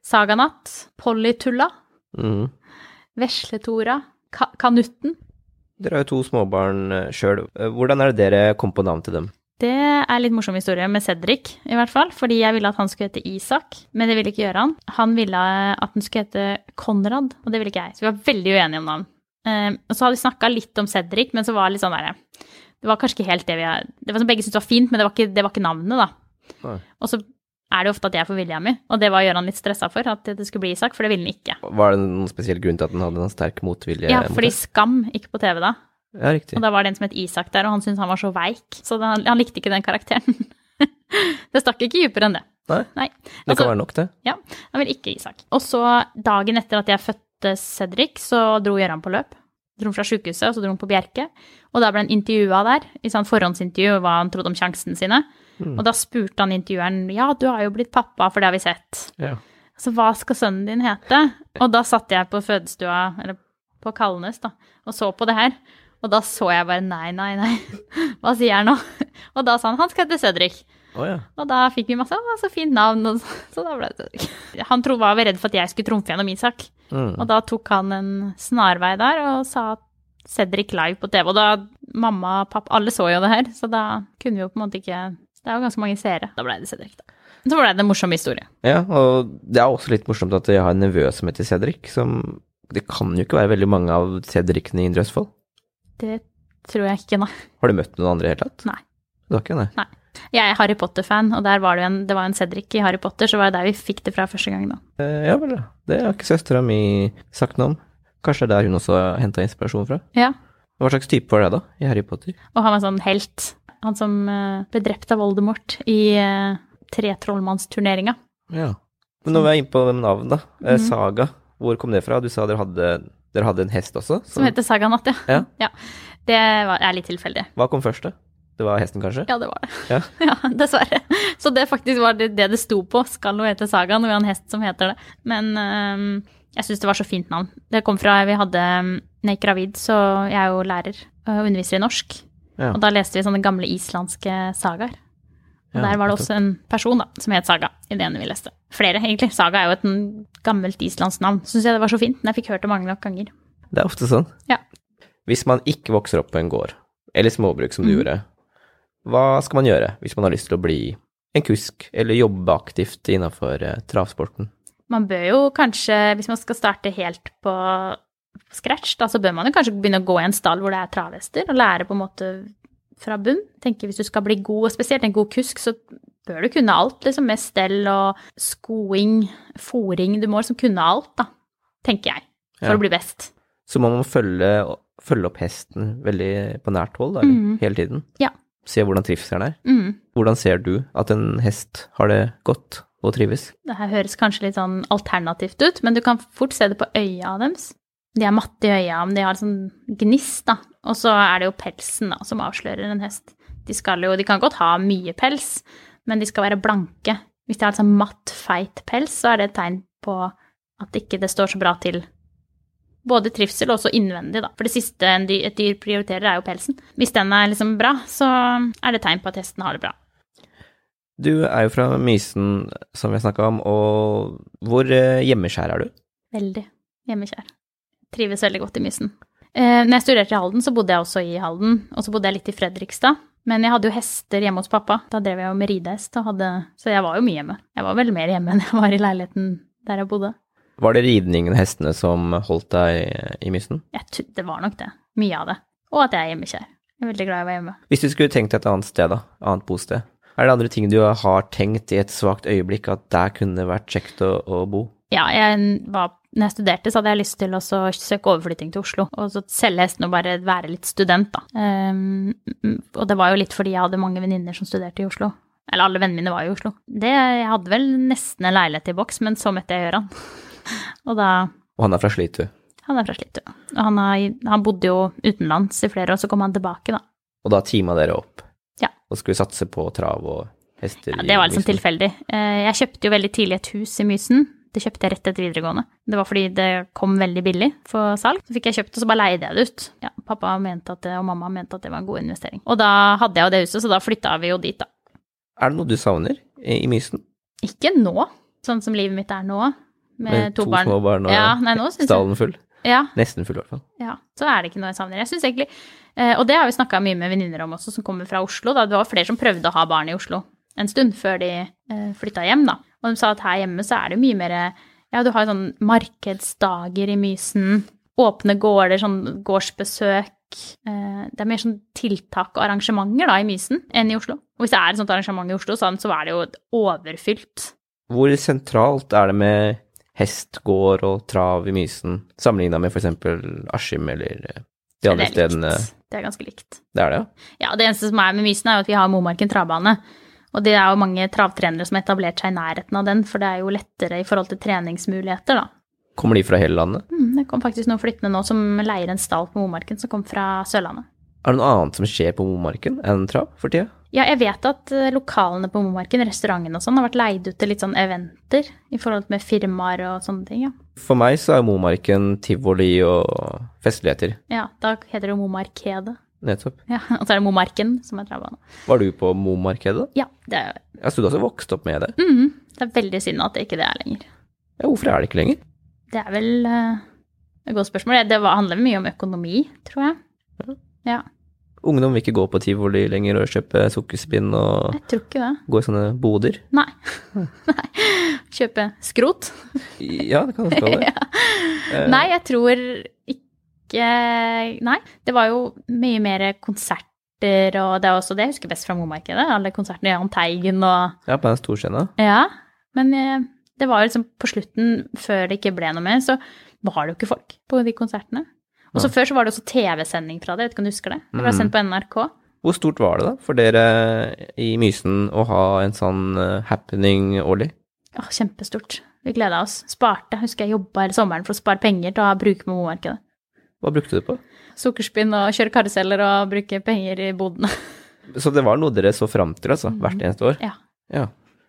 Saganatt, Pollytulla, mm. Vesletora, ka Kanutten. Dere har jo to småbarn sjøl. Hvordan er det dere kom på navn til dem? Det er litt morsom historie med Cedric, i hvert fall. Fordi jeg ville at han skulle hete Isak, men det ville ikke gjøre han. Han ville at han skulle hete Konrad, og det ville ikke jeg. Så vi var veldig uenige om navn. Eh, og så hadde vi snakka litt om Cedric, men så var det litt sånn derre Det var kanskje ikke helt det vi har Det var som begge syntes var fint, men det var ikke, det var ikke navnet, da. Nei. Og så er det ofte at jeg får vilja mi, og det var Gøran litt stressa for, at det skulle bli Isak, for det ville han ikke. Var det noen spesiell grunn til at han hadde en sterk motvilje? Ja, fordi? Skam gikk på TV da, Ja, riktig. og da var det en som het Isak der, og han syntes han var så veik, så han, han likte ikke den karakteren. det stakk ikke dypere enn det. Nei, Nei. det Altså, kan være nok, det. Ja, han vil ikke Isak. Og så dagen etter at jeg fødte Cedric, så dro Gøran på løp. Dro fra sykehuset, og så dro han på Bjerke. Og da ble han intervjua der, i sånn forhåndsintervju, hva han trodde om sjansene sine. Og da spurte han intervjueren ja, du har jo blitt pappa, for det har vi sett. Ja. Så hva skal sønnen din hete? Og da satt jeg på fødestua, eller på Kalnes, da, og så på det her. Og da så jeg bare nei, nei, nei. Hva sier jeg nå? Og da sa han han skal hete Cedric. Å ja. Og da fikk vi masse å, så fint navn, og så, så da ble det. Han tro, var vel redd for at jeg skulle trumfe gjennom Isak. Mm. Og da tok han en snarvei der og sa Cedric live på TV. Og da mamma og pappa, alle så jo det her, så da kunne vi jo på en måte ikke Det er jo ganske mange seere. Da ble det Cedric, da. Så ble det en morsom historie. ja, og det er også litt morsomt at jeg har en nevø som heter Cedric, som Det kan jo ikke være veldig mange av Cedricene i Indre Østfold. Det tror jeg ikke, nei. Har du møtt noen andre i det hele tatt? Nei. Du har ikke det? Nei. Jeg er Harry Potter-fan, og der var det en, det var en Cedric i Harry Potter, så var det der vi fikk det fra første gang, da. Eh, Ja vel. Det har ikke søstera mi sagt noe om. Kanskje det er der hun også henta inspirasjon fra? Ja. Hva slags type var det, da, i Harry Potter? Og han var sånn helt. Han som eh, ble drept av Voldemort i uh, tretrollmannsturneringa. Ja. Men nå var jeg inne på navn, da. Eh, Mhm. Saga. Hvor kom det fra? Du sa dere hadde, dere hadde en hest også? Som heter Saganatt, ja. Ja. Det var, er litt tilfeldig. Hva kom først, da? Det var hesten, kanskje? Ja, det var det. Ja. Ja, dessverre. Så det faktisk var det det, det sto på. Skal noe hete Saga, når vi har en hest som heter det. Men um, jeg syns det var så fint navn. Det kom fra Vi hadde øhm, Når jeg gikk gravid, så jeg er jo lærer og underviser i norsk. Ja. Og da leste vi sånne gamle islandske sagaer. Og der var det også en person da, som het Saga, i det ene vi leste. Flere, egentlig. Saga er jo et mm, gammelt islandsk navn. Syns jeg det var så fint. Men jeg fikk hørt det mange nok ganger. Det er ofte sånn. Ja. Hvis man ikke vokser opp på en gård, eller småbruk som du mm. gjorde, hva skal man gjøre hvis man har lyst til å bli en kusk, eller jobbe aktivt innafor eh, travsporten? Man bør jo kanskje, hvis man skal starte helt på scratch, da, så bør man jo kanskje begynne å gå i en stall hvor det er travhester, og lære på en måte fra bunn. Tenker Hvis du skal bli god, og spesielt en god kusk, så bør du kunne alt, liksom, med stell og skoing, fòring. Du må liksom kunne alt, da, tenker jeg, for Ja. å bli best. Så må man følge, følge opp hesten veldig på nært hold, da, mm. Hele tiden? Ja. Se hvordan trivselen er. Mm. Hvordan ser du at en hest har det godt og trives? Det her høres kanskje litt sånn alternativt ut, men du kan fort se det på øya deres. De er matte i øya, men de har sånn gnist, da. Og så er det jo pelsen da, som avslører en hest. De jo, de kan godt ha mye pels, men de skal være blanke. Hvis de har sånn matt, feit pels, så er det et tegn på at ikke det står så bra til. Både trivsel og også innvendig, da. For det siste et dyr prioriterer, er jo pelsen. Hvis den er liksom bra, så er det tegn på at hesten har det bra. Du er jo fra Mysen, som vi har snakka om, og hvor eh, hjemmeskjær er du? Veldig hjemmeskjær. Trives veldig godt i Mysen. Eh, når jeg studerte i Halden, så bodde jeg også i Halden, og så bodde jeg litt i Fredrikstad. Men jeg hadde jo hester hjemme hos pappa. Da drev jeg jo med ridehest, hadde, så jeg var jo mye hjemme. Jeg var vel mer hjemme enn jeg var i leiligheten der jeg bodde. Var det ridningen og hestene som holdt deg i Mysen? Det var nok det. Mye av det. Og at jeg er hjemmekjær. Jeg er veldig glad i å være hjemme. Hvis du skulle tenkt et annet sted, da, annet bosted, er det andre ting du har tenkt i et svakt øyeblikk at der kunne vært kjekt å, å bo? Ja, jeg var, når jeg studerte, så hadde jeg lyst til å søke overflytting til Oslo. Og så selge hesten og bare være litt student, da. Um, og det var jo litt fordi jeg hadde mange venninner som studerte i Oslo. Eller alle vennene mine var i Oslo. Det, jeg hadde vel nesten en leilighet i boks, men så møtte jeg Gøran. Og da Og han er fra Slitu. Han er fra Slitu. Og han, har, han bodde jo utenlands i flere år, så kom han tilbake, da. Og da teama dere opp Ja. og skulle satse på trav og hester Ja, det var liksom tilfeldig. Eh, Jeg kjøpte jo veldig tidlig et hus i Mysen. Det kjøpte jeg rett etter videregående. Det var fordi det kom veldig billig for salg. Så fikk jeg kjøpt det, og så bare leide jeg det ut. Ja, pappa det, og mamma mente at det var en god investering. Og da hadde jeg jo det huset, så da flytta vi jo dit, da. Er det noe du savner i, i Mysen? Ikke nå, sånn som livet mitt er nå, med, Med to, to barn. små barn og ja, nei, Stallen full? ja, Nesten full, i hvert fall. ja, så er det ikke noe savner. Jeg synes egentlig, eh, og det har vi snakka mye med venninner om også, som kommer fra Oslo. Da. Det var flere som prøvde å ha barn i Oslo en stund før de eh, flytta hjem, da. Og de sa at her hjemme så er det mye mer Ja, du har jo sånn markedsdager i Mysen, åpne gårder, sånn gårdsbesøk. Eh, det er mer sånn tiltak og arrangementer da i Mysen enn i Oslo. Og hvis det er et sånt arrangement i Oslo, sånn, så er det jo overfylt. Hvor sentralt er det med hestgård og trav i Mysen, sammenligna med f.eks. Askim eller eh, de andre det stedene? Det er ganske likt. Det er det, ja? Ja, det eneste som er med Mysen, er jo at vi har Momarken travbane. Og det er jo mange travtrenere som har etablert seg i nærheten av den, for det er jo lettere i forhold til treningsmuligheter, da. Kommer de fra hele landet? Mm, det kom faktisk noen flyttende nå som leier en stall på Momarken, som kom fra Sørlandet. Er det noe annet som skjer på Momarken enn trav for tida? Ja, jeg vet at eh, lokalene på Momarken, restaurantene og sånn, har vært leid ut til litt sånn eventer i forhold med firmaer og sånne ting, ja. For meg så er Momarken tivoli og festligheter. Ja, da heter det jo Momarkedet. Nettopp. Ja, og så er det Momarken som er travbane. Var du på Momarkedet? Ja, det er, Jeg så du også vokst opp med det. mm, det er veldig synd at det ikke det er lenger. Ja, hvorfor er det ikke lenger? Det er vel uh, et godt spørsmål. Det handler mye om økonomi, tror jeg. Ja. Ja, Ungdom vil ikke gå på tivoli lenger og kjøpe sukkerspinn og jeg tror ikke det. gå i sånne boder. Nei. Nei. Kjøpe skrot? Ja, det kan kalle det. ja. Nei, jeg tror ikke Nei. Det var jo mye mer konserter, og det er også det jeg husker best fra Momarkedet. Alle konsertene i Jahn Teigen og Ja, på den storscena. Ja. Men eh, det var jo liksom på slutten, før det ikke ble noe mer, så var det jo ikke folk på de konsertene. Og så ja. før så var det også TV-sending fra det, jeg vet ikke om du husker det? Det ble Mm. sendt på NRK. Hvor stort var det da for dere i Mysen å ha en sånn eh, happening årlig? Ja, kjempestort. Vi gleda oss. Sparte. Husker jeg jobba hele sommeren for å spare penger til å bruke på Momarkedet. Hva brukte du på? Sukkerspinn og kjøre karuseller og bruke penger i bodene. Så det var noe dere så fram til, altså, hvert eneste år? Ja. Ja.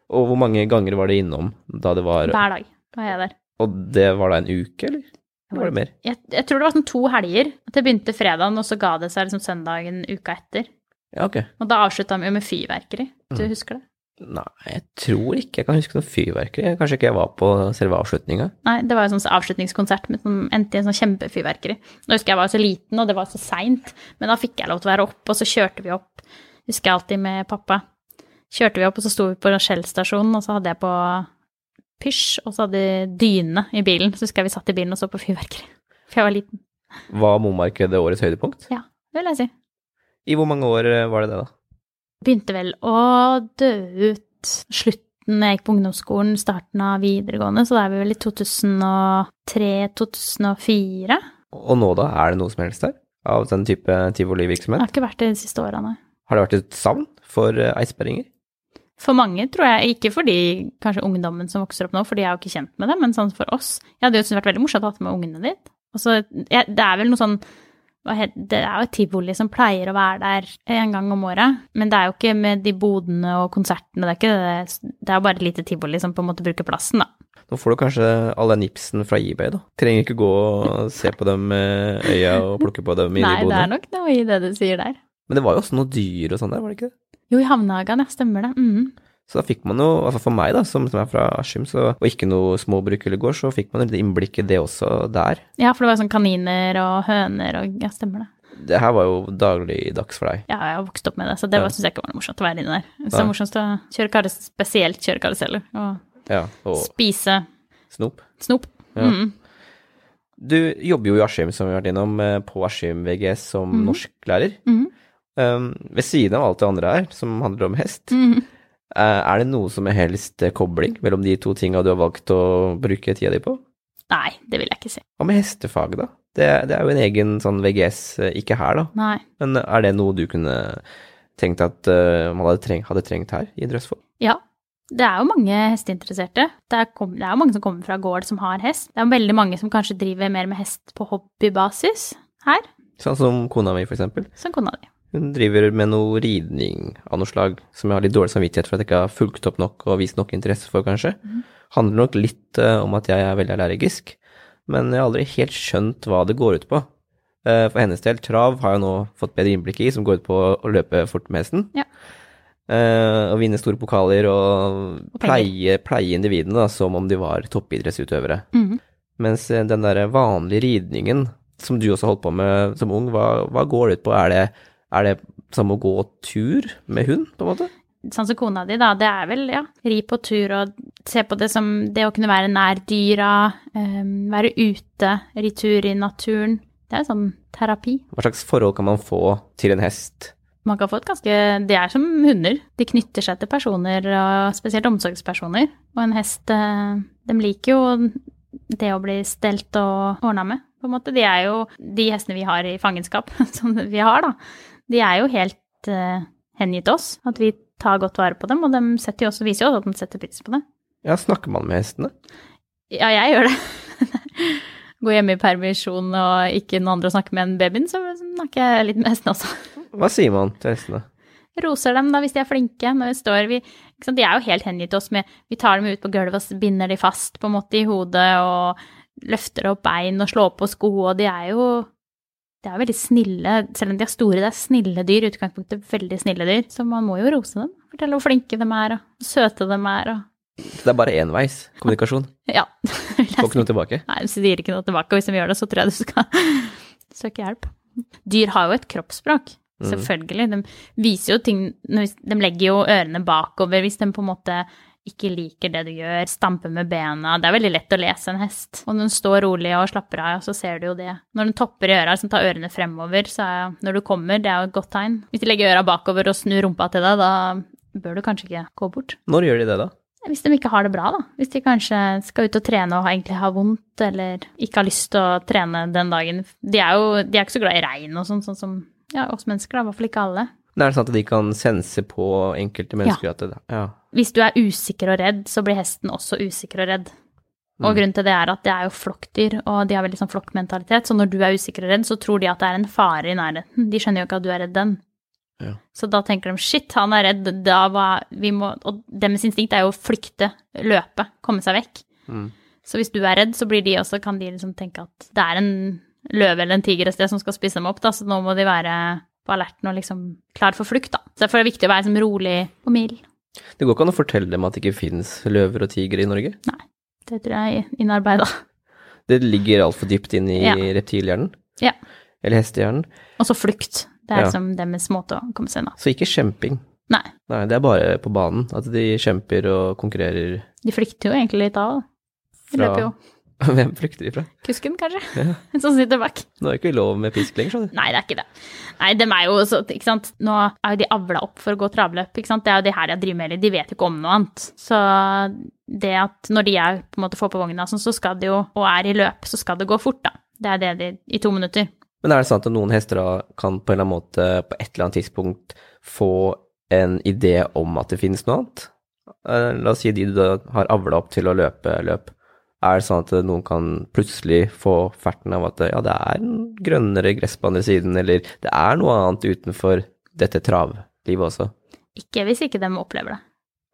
Og hvor mange ganger var det innom da det var Hver dag var jeg der. Og det var da en uke, eller? Var det mer? Jeg, jeg tror det var sånn to helger. At det begynte fredagen, og så ga det seg liksom søndagen uka etter. Ja, ok. Og da avslutta vi jo med fyrverkeri. Du Mm. husker det? Nei, jeg tror ikke jeg kan huske noe fyrverkeri. Kanskje ikke jeg var på selve avslutninga. Nei, det var jo sånn avslutningskonsert med som endte i en sånn kjempefyrverkeri. Nå husker jeg var så liten, og det var så seint, men da fikk jeg lov til å være oppe, og så kjørte vi opp. Husker jeg alltid med pappa. Kjørte vi opp, og så sto vi på Shell-stasjonen, og så hadde jeg på pysj, og så hadde dyne i bilen. Så husker jeg vi satt i bilen og så på fyrverkeri. For jeg var liten. Var Momarkedet årets høydepunkt? Ja, det vil jeg si. I hvor mange år eh, var det det, da? Begynte vel å dø ut slutten jeg gikk på ungdomsskolen, starten av videregående, så da er vi vel i 2003-2004. Og nå, da? Er det noe som helst der? Av den type tivolivirksomhet? Det har ikke vært det de siste årene. Har det vært et savn for eh, eidsberginger? For mange, tror jeg, ikke fordi kanskje ungdommen som vokser opp nå, for de er jo ikke kjent med det, men sånn for oss. Jeg hadde jo syntes det vært veldig morsomt å ha med ungene ditt. Så, ja, det er vel noe sånn Det er jo et tivoli som pleier å være der en gang om året, men det er jo ikke med de bodene og konsertene, det er ikke det. Det er jo bare et lite tivoli som på en måte bruker plassen, da. Nå får du kanskje alle nipsen fra eBay, da. Trenger ikke gå og se på dem med øya og plukke på dem inne Nei, i det er bodene. nok noe i det du sier der. Men det var jo også noe dyr og sånn der, var det ikke det? Jo, i Havnehagen, ja, stemmer det. Mm. Så da fikk man jo, altså for meg da, som, som er fra Askim, og ikke noe småbruk eller gård, så fikk man et innblikk i det også der. Ja, for det var sånn kaniner og høner og Ja, stemmer det. Det her var jo dagligdags for deg. Ja, jeg har vokst opp med det, så det Ja. syns jeg ikke var noe morsomt å være inne der. Så er morsomst å kjøre karus spesielt kjøre karuseller og Ja, og spise snop. snop. Ja. Mm. Du jobber jo i Askim, som vi har vært innom, eh, på Askim VGS som mm. norsklærer. Mhm. Um, ved siden av alt det andre her, som handler om hest, mm. er det noe som er helst eh, kobling mellom de to tinga du har valgt å bruke tida di på? Nei, det vil jeg ikke si. Hva med hestefag, da? Det, det er jo en egen sånn VGS, eh, ikke her, da. Nei. Men er det noe du kunne tenkt at uh, man hadde, trengt, hadde trengt her i Drøsvoll? Ja. Det er jo mange hesteinteresserte. Det er, kom, det er jo mange som kommer fra gård som har hest. Det er jo veldig mange som kanskje driver mer med hest på hobbybasis her, Sånn som kona mi, for eksempel. som kona di. Hun driver med noe ridning av noe slag, som jeg har litt dårlig samvittighet for at jeg ikke har fulgt opp nok og vist nok interesse for, kanskje. Handler nok litt eh, om at jeg er veldig allergisk, men jeg har aldri helt skjønt hva det går ut på. Eh, for hennes del, trav har jeg nå fått bedre innblikk i, som går ut på å løpe fort med hesten. Ja. Eh, og vinne store pokaler og, Og pleie, pleie individene da, som om de var toppidrettsutøvere. Mm. Mens eh, den derre vanlige ridningen, som du også holdt på med som ung, hva, hva går det ut på? Er det, er det som å gå tur med hund, på en måte? Sånn som kona di, da. Det er vel, ja, ri på tur og se på det som det å kunne være nær dyra, eh, være ute, ri tur i naturen. Det er jo sånn terapi. Hva slags forhold kan man få til en hest? Man kan få et ganske De er som hunder. De knytter seg til personer, og spesielt omsorgspersoner. Og en hest eh, De liker jo det å bli stelt og ordna med, på en måte. De er jo De hestene vi har i fangenskap, som vi har, da, de er jo helt uh, hengitt oss. At vi tar godt vare på dem, og de jo også, viser jo også at de setter pris på det. Ja, snakker man med hestene? Ja, jeg gjør det. Går hjemme i permisjon og ikke noen andre å snakke med enn babyen, så snakker jeg litt med hestene også. Hva sier man til hestene? roser dem da hvis de er flinke. Når vi står, vi, de er jo helt hengitt oss med Vi tar dem ut på gulvet og binder de fast på en måte i hodet og løfter opp bein og slår på sko, og de er jo de er veldig snille, selv om de er store. Det er snille dyr, i utgangspunktet veldig snille dyr. Så man må jo rose dem. Fortelle hvor flinke de er, og søte de er, og det er bare enveis kommunikasjon? Ja. Får ikke noe tilbake? Nei, hvis de gir ikke noe tilbake, og hvis de gjør det, så tror jeg du skal søke hjelp. Dyr har jo et kroppsspråk, Mm. selvfølgelig. De viser jo ting De legger jo ørene bakover hvis de på en måte ikke liker det du gjør, stamper med bena. Det er veldig lett å lese en hest. Og når den står rolig og slapper av, så ser du jo det. Når den topper i øra, liksom tar ørene fremover, så er når du kommer, det er jo et godt tegn. Hvis de legger øra bakover og snur rumpa til deg, da bør du kanskje ikke gå bort. Når gjør de det, da? Hvis de ikke har det bra, da. Hvis de kanskje skal ut og trene og egentlig har vondt, eller ikke har lyst til å trene den dagen. De er jo de er ikke så glad i regn og sånn, sånn som ja, oss mennesker, da. I hvert fall ikke alle. Det er sant sånn at de kan sense på enkelte mennesker at det, ja. Hvis du er usikker og redd, så blir hesten også usikker og redd. Og grunnen til det er at det er jo flokkdyr, og de har veldig sånn flokkmentalitet. Så når du er usikker og redd, så tror de at det er en fare i nærheten. De skjønner jo ikke at du er redd den. Ja. Så da tenker de shit, han er redd, da var vi må Og deres instinkt er jo å flykte, løpe, komme seg vekk. Mm. Så hvis du er redd, så blir de også, kan de liksom tenke at det er en løve eller en tiger et sted som skal spise dem opp, da, så nå må de være på alerten og liksom klar for flukt, da. Så derfor er det viktig å være liksom rolig og mild. Det går ikke an å fortelle dem at det ikke finnes løver og tigre i Norge? Nei, det tror jeg er innarbeida. Det ligger altfor dypt inn i Ja. reptilhjernen? Ja. Eller hestehjernen? Og så flukt. Det er Ja. liksom deres måte å komme seg unna. Så ikke kjemping. Nei, Nei, det er bare på banen at de kjemper og konkurrerer de flykter jo egentlig litt av. De løper jo. Hvem flykter de fra? Kusken, kanskje, som sitter bak. Nå er det ikke lov med pisk lenger, skjønner du. Nei, det er ikke det. Nei, dem er jo så, ikke sant. Nå er jo de avla opp for å gå travløp, ikke sant. Det er jo det her jeg driver med, eller de vet jo ikke om noe annet. Så det at når de er på en måte får på vogna, sånn, så skal det jo, og er i løp, så skal det gå fort, da. Det er det de, i to minutter. Men er det sant at noen hester da kan på en eller annen måte på et eller annet tidspunkt få en idé om at det finnes noe annet? Eh, La oss si de du har avla opp til å løpe løp. Er det sånn at noen kan plutselig få ferten av at ja, det er en grønnere gress på andre siden, eller det er noe annet utenfor dette travlivet også? Ikke hvis ikke de opplever det.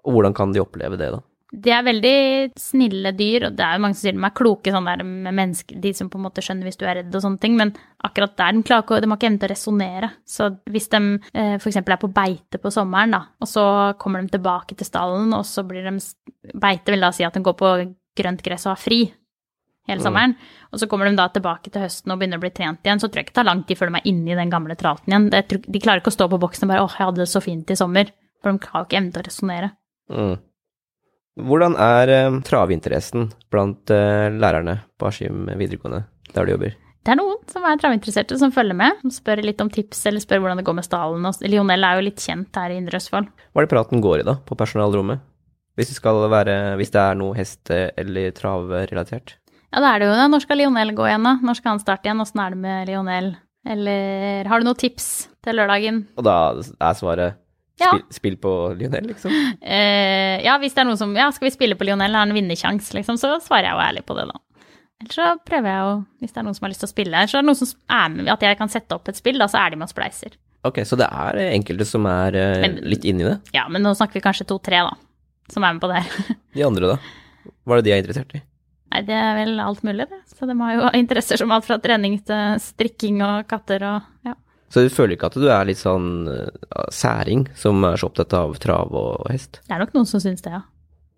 Og hvordan kan de oppleve det, da? De er veldig snille dyr, og det er jo mange som sier de er kloke sånn der med mennesker, de som på en måte skjønner hvis du er redd og sånne ting, men akkurat der, de klarer ikke, de har ikke evne til å resonnere. Så hvis de f.eks. for eksempel er på beite på sommeren, da, og så kommer de tilbake til stallen, og så blir de Beite vil da si at de går på grønt gress og har fri hele sommeren, og så kommer de da tilbake til høsten og begynner å bli trent igjen, så tror jeg ikke det tar lang tid før de er inne i den gamle tralten igjen. Det, de klarer ikke å stå på boksen og bare 'åh, jeg hadde det så fint i sommer', for de har jo ikke evne til å resonnere. Mm. Hvordan er eh, travinteressen blant eh, lærerne på Askim videregående, der du jobber? Det er noen som er travinteresserte som følger med, som spør litt om tips eller spør hvordan det går med stallen. Lionel er jo litt kjent her i Indre Østfold. Hva er det praten går i da, på personalrommet? Hvis det, skal være, hvis det er noe heste- eller travrelatert? Ja, da er det jo det. Når skal Lionel gå igjen, da? Når skal han starte igjen? Åssen er det med Lionel? Eller har du noen tips til lørdagen? Og da er svaret Ja. spill, spill på Lionel, liksom? Eh, ja, hvis det er noen som Ja, skal vi spille på Lionel, har han vinnersjanse, liksom, så svarer jeg jo ærlig på det, da. Eller så prøver jeg jo, hvis det er noen som har lyst til å spille her, så er det noen som er med, at jeg kan sette opp et spill, da, så er de med og spleiser. Ok, så det er enkelte som er eh, Men- litt inni det. Ja, men nå snakker vi kanskje to-tre, da, som er med på det her. De andre, da? Hva er det de er interessert i? Nei, det er vel alt mulig, det. Så de har jo interesser som alt fra trening til strikking og katter og ja. Så du føler ikke at du er litt sånn uh, særing, som er så opptatt av trav og hest? Det er nok noen som syns det, ja.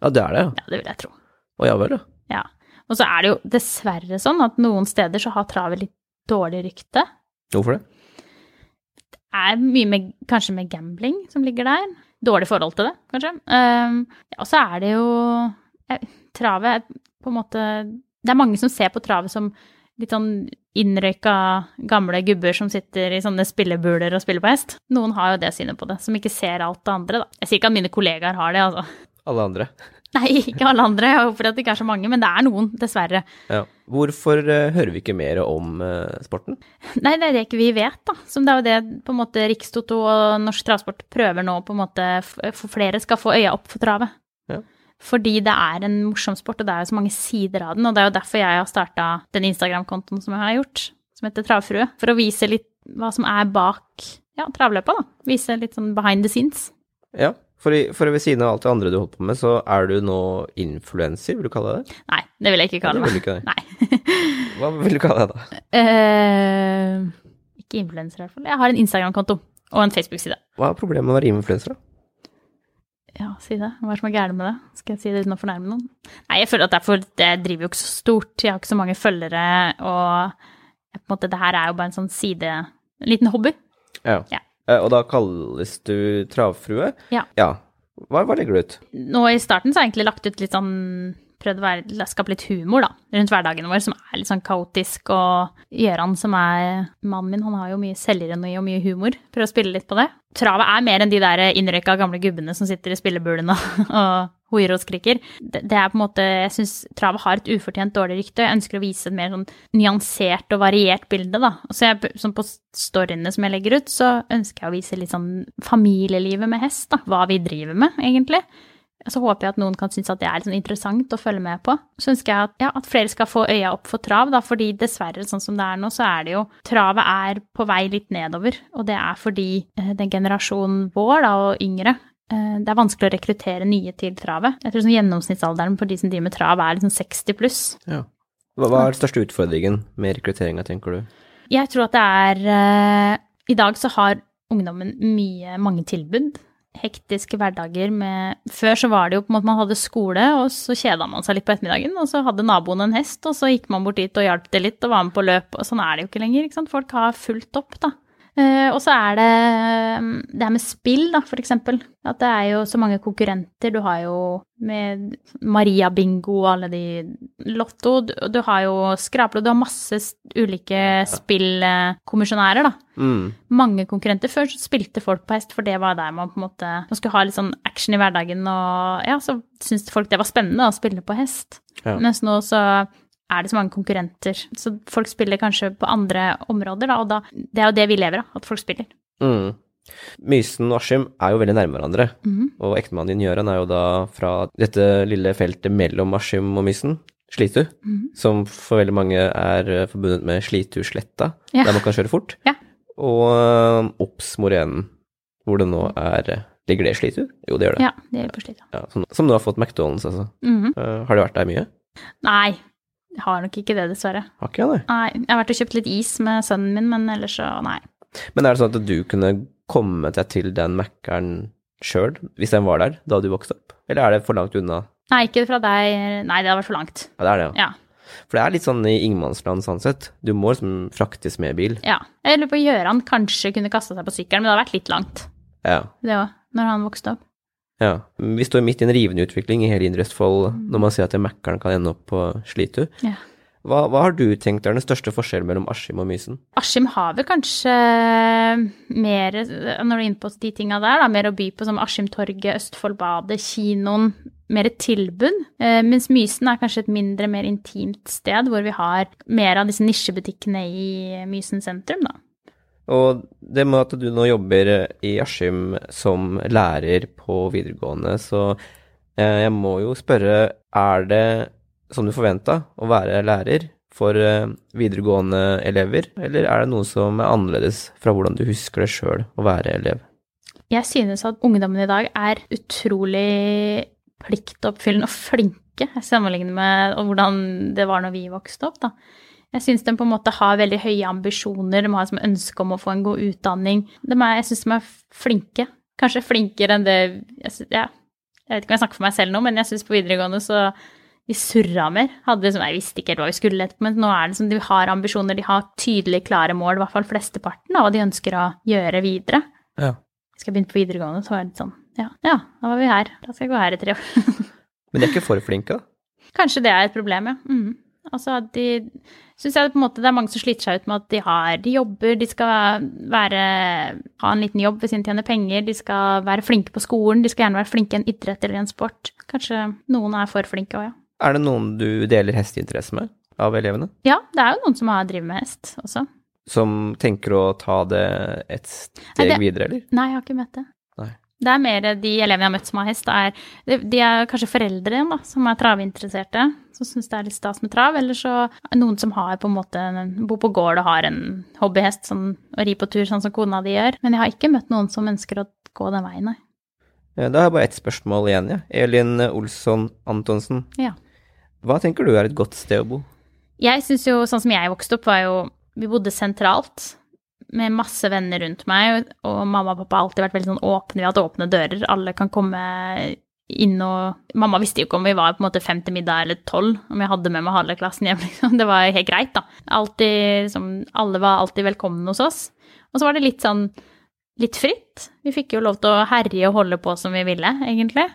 Ja, det er det, ja. Ja, det vil jeg tro. Å ja vel, ja. Ja. Og så er det jo dessverre sånn at noen steder så har travet litt dårlig rykte. Hvorfor det? Det er mye med, kanskje med gambling som ligger der. Dårlig forhold til det, kanskje. Um, ja, og så er det jo eh, Travet er på en måte Det er mange som ser på travet som litt sånn innrøyka gamle gubber som sitter i sånne spillebuler og spiller på hest. Noen har jo det synet på det, som ikke ser alt det andre, da. Jeg sier ikke at mine kollegaer har det, altså. Alle andre? Nei, ikke alle andre, jeg håper at det ikke er så mange, men det er noen, dessverre. Ja. Hvorfor uh, hører vi ikke mer om uh, sporten? Nei, det er det ikke vi vet, da. Som det er jo det på en måte Rikstoto og Norsk Travsport prøver nå på en måte for flere skal få øya opp for travet. Ja. Fordi det er en morsom sport, og det er jo så mange sider av den. Og det er jo derfor jeg har starta den Instagram-kontoen som jeg har gjort, som heter Travfrue. For å vise litt hva som er bak ja, travløpa, da. Vise litt sånn behind the scenes. Ja, for, i, for ved siden av alt det andre du holder på med, så er du nå influenser, vil du kalle det? Nei, det vil jeg ikke kalle Det vil meg. du ikke. Nei. Hva vil du kalle deg da? Uh, ikke influenser, i hvert fall. Jeg har en Instagram-konto og en Facebook-side. Hva er problemet med å være influenser da? Ja, si det. Hva er det som er gærent med det? Skal jeg si det uten å fornærme noen? Nei, jeg føler at derfor, det driver jo ikke så stort. Jeg har ikke så mange følgere, og jeg, på en måte, det her er jo bare en sånn side En liten hobby. Ja. Ja. Eh, Og da kalles du travfrue? Ja. Ja. Hva, hva legger du ut? Nå i starten så har jeg egentlig lagt ut litt sånn Prøvd å være, skape litt humor, da, rundt hverdagen vår, som er litt sånn kaotisk. Og Gøran, som er mannen min, han har jo mye selvironi og mye humor. Prøver å spille litt på det. Travet er mer enn de der innrøyka gamle gubbene som sitter i spillebulene og hoier og skriker. Det, det er på en måte Jeg syns travet har et ufortjent dårlig rykte. Jeg ønsker å vise et mer sånn nyansert og variert bilde, da. Så jeg, sånn på storyene som jeg legger ut, så ønsker jeg å vise litt sånn familielivet med hest, da. Hva vi driver med, egentlig. Så håper jeg at noen kan synes at det er litt sånn interessant å følge med på. Så ønsker jeg at, ja, at, flere skal få øya opp for trav, da, fordi dessverre, sånn som det er nå, så er det jo Travet er på vei litt nedover. Og det er fordi eh, den generasjonen vår, da, og yngre, det er vanskelig å rekruttere nye til travet. Jeg tror sånn gjennomsnittsalderen på de som driver med trav, er liksom 60 pluss. Ja. Hva, hva er den største utfordringen med rekrutteringa, tenker du? Jeg tror at det er uh, I dag så har ungdommen mye, mange tilbud hektiske hverdager med Før så var det jo på en måte man hadde skole, og så kjeda man seg litt på ettermiddagen, og så hadde naboen en hest, og så gikk man bort dit og hjalp til litt og var med på løp, og sånn er det jo ikke lenger, ikke sant. Folk har fulgt opp, da. Uh, og så er det mm, det her med spill, da, for eksempel. At det er jo så mange konkurrenter. Du har jo med Maria Bingo og alle de Lotto. Du, du har jo Skraplo. Du har masse ulike spillkommisjonærer, da. Mm. Mange konkurrenter. Før så spilte folk på hest, for det var der man på en måte Man skulle ha litt sånn action i hverdagen, og ja, så syntes folk det var spennende å spille på hest. Ja. Mens nå så er det så mange konkurrenter. Så folk spiller kanskje på andre områder, da, og da, det er jo det vi lever av, at folk spiller. Mm. Mysen og Askim er jo veldig nærme hverandre, mm. og ektemannen din Gjøran er jo da fra dette lille feltet mellom Askim og Mysen, Slitu, mm. som for veldig mange er forbundet med Slitu-sletta, ja. der man kan kjøre fort, ja. og uh, Ops Morenen, hvor det nå er Ligger det i Slitu? Jo, det gjør det. Ja, det gjør det på Slitu. Ja, som, som, nå har fått McDonald's, altså. -hmm. Uh, har det vært der mye? Nei, jeg har nok ikke det, dessverre. Har ikke jeg det? Nei, jeg har vært og kjøpt litt is med sønnen min, men ellers så nei. Men er det sånn at du kunne komme deg til den Mækkern sjøl, hvis den var der da du vokste opp? Eller er det for langt unna? Nei, ikke fra deg. Nei, det hadde vært for langt. Ja, det er det, ja. ja. For det er litt sånn i ingenmannsland sånn sett. Du må liksom fraktes med bil. Ja. Jeg lurer på Gjøran kanskje kunne kasta seg på sykkelen, men det hadde vært litt langt. Ja. Det òg, når han vokste opp. Ja. Vi står midt i en rivende utvikling i hele Indre Østfold mm. når man ser at Mækkern kan ende opp på Slitu. Ja. Hva, hva, har du tenkt er den største forskjellen mellom Askim og Mysen? Askim har vel kanskje mer, når du er inne på de tinga der, da, mer å by på som Askimtorget, Østfoldbadet, kinoen. Mer et tilbud. Eh, mens Mysen er kanskje et mindre, mer intimt sted, hvor vi har mer av disse nisjebutikkene i Mysen sentrum, da. Og det med at du nå jobber i Askim som lærer på videregående, så eh, jeg må jo spørre, er det som du forventa å være lærer for eh, videregående elever, eller er det noe som er annerledes fra hvordan du husker det sjøl å være elev? Jeg synes at ungdommen i dag er utrolig pliktoppfyllende og flinke, sammenlignet med hvordan det var når vi vokste opp, da. Jeg syns de på en måte har veldig høye ambisjoner, de har som ønske om å få en god utdanning. De er, jeg syns de er flinke. Kanskje flinkere enn det jeg, ja, jeg vet ikke om jeg snakker for meg selv nå, men jeg syns på videregående så vi surra mer. Hadde liksom, jeg visste ikke helt hva vi skulle etterpå, men nå er det som de har ambisjoner, de har tydelige, klare mål, i hvert fall flesteparten av hva de ønsker å gjøre videre. Ja. Skal jeg begynne på videregående, så var det litt sånn ja, ja, da var vi her. Da skal jeg gå her i tre år. men de er ikke for flinke, da? Kanskje det er et problem, ja. Mm. Altså, de syns jeg på en måte det er mange som sliter seg ut med at de har De jobber, de skal være Ha en liten jobb ved siden av tjene penger, de skal være flinke på skolen, de skal gjerne være flinke i en idrett eller en sport. Kanskje noen er for flinke òg, ja. Er det noen du deler hesteinteresse med av elevene? Ja, det er jo noen som har drevet med hest også. Som tenker å ta det et steg nei, det, videre, eller? Nei, jeg har ikke møtt det. Det er mer de elevene jeg har møtt som har hest, er, de er kanskje foreldre igjen, da, som er travinteresserte, som syns det er litt stas med trav, eller så noen som har på en måte bor på gård og har en hobbyhest sånn, og rir på tur, sånn som kona di gjør. Men jeg har ikke møtt noen som ønsker å gå den veien, nei. Da har jeg bare ett spørsmål igjen, ja. Elin Olsson Antonsen. Ja. Hva tenker du er et godt sted å bo? Jeg syns jo, sånn som jeg vokste opp, var jo Vi bodde sentralt med masse venner rundt meg, og mamma og pappa har alltid vært veldig sånn åpne. Vi har hatt åpne dører. Alle kan komme inn og Mamma visste jo ikke om vi var på en måte fem til middag eller tolv, om jeg hadde med meg halve klassen hjem, liksom. Det var helt greit, da. Altid, liksom, alle var alltid velkomne hos oss. Og så var det litt sånn litt fritt. Vi fikk jo lov til å herje og holde på som vi ville, egentlig.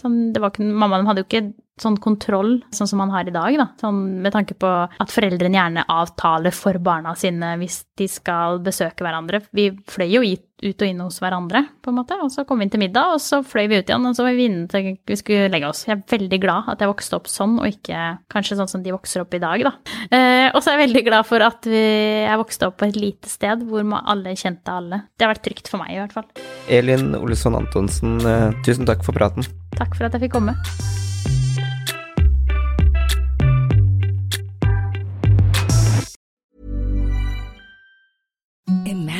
Sånn, ikke, mammaen hadde jo ikke sånn kontroll sånn som man har i dag, da. Sånn med tanke på at foreldrene gjerne avtaler for barna sine hvis de skal besøke hverandre. Vi fløy jo ut og inn hos hverandre, på en måte. Og så kom vi inn til middag, og så fløy vi ut igjen, og så var vi inne til vi skulle legge oss. Jeg er veldig glad at jeg vokste opp sånn, og ikke kanskje sånn som de vokser opp i dag, da. Eh, og så er jeg veldig glad for at vi, jeg vokste opp på et lite sted hvor alle kjente alle. Det har vært trygt for meg, i hvert fall. Elin Olsson Antonsen, eh, tusen takk for praten. Takk for at jeg fikk komme. Imagine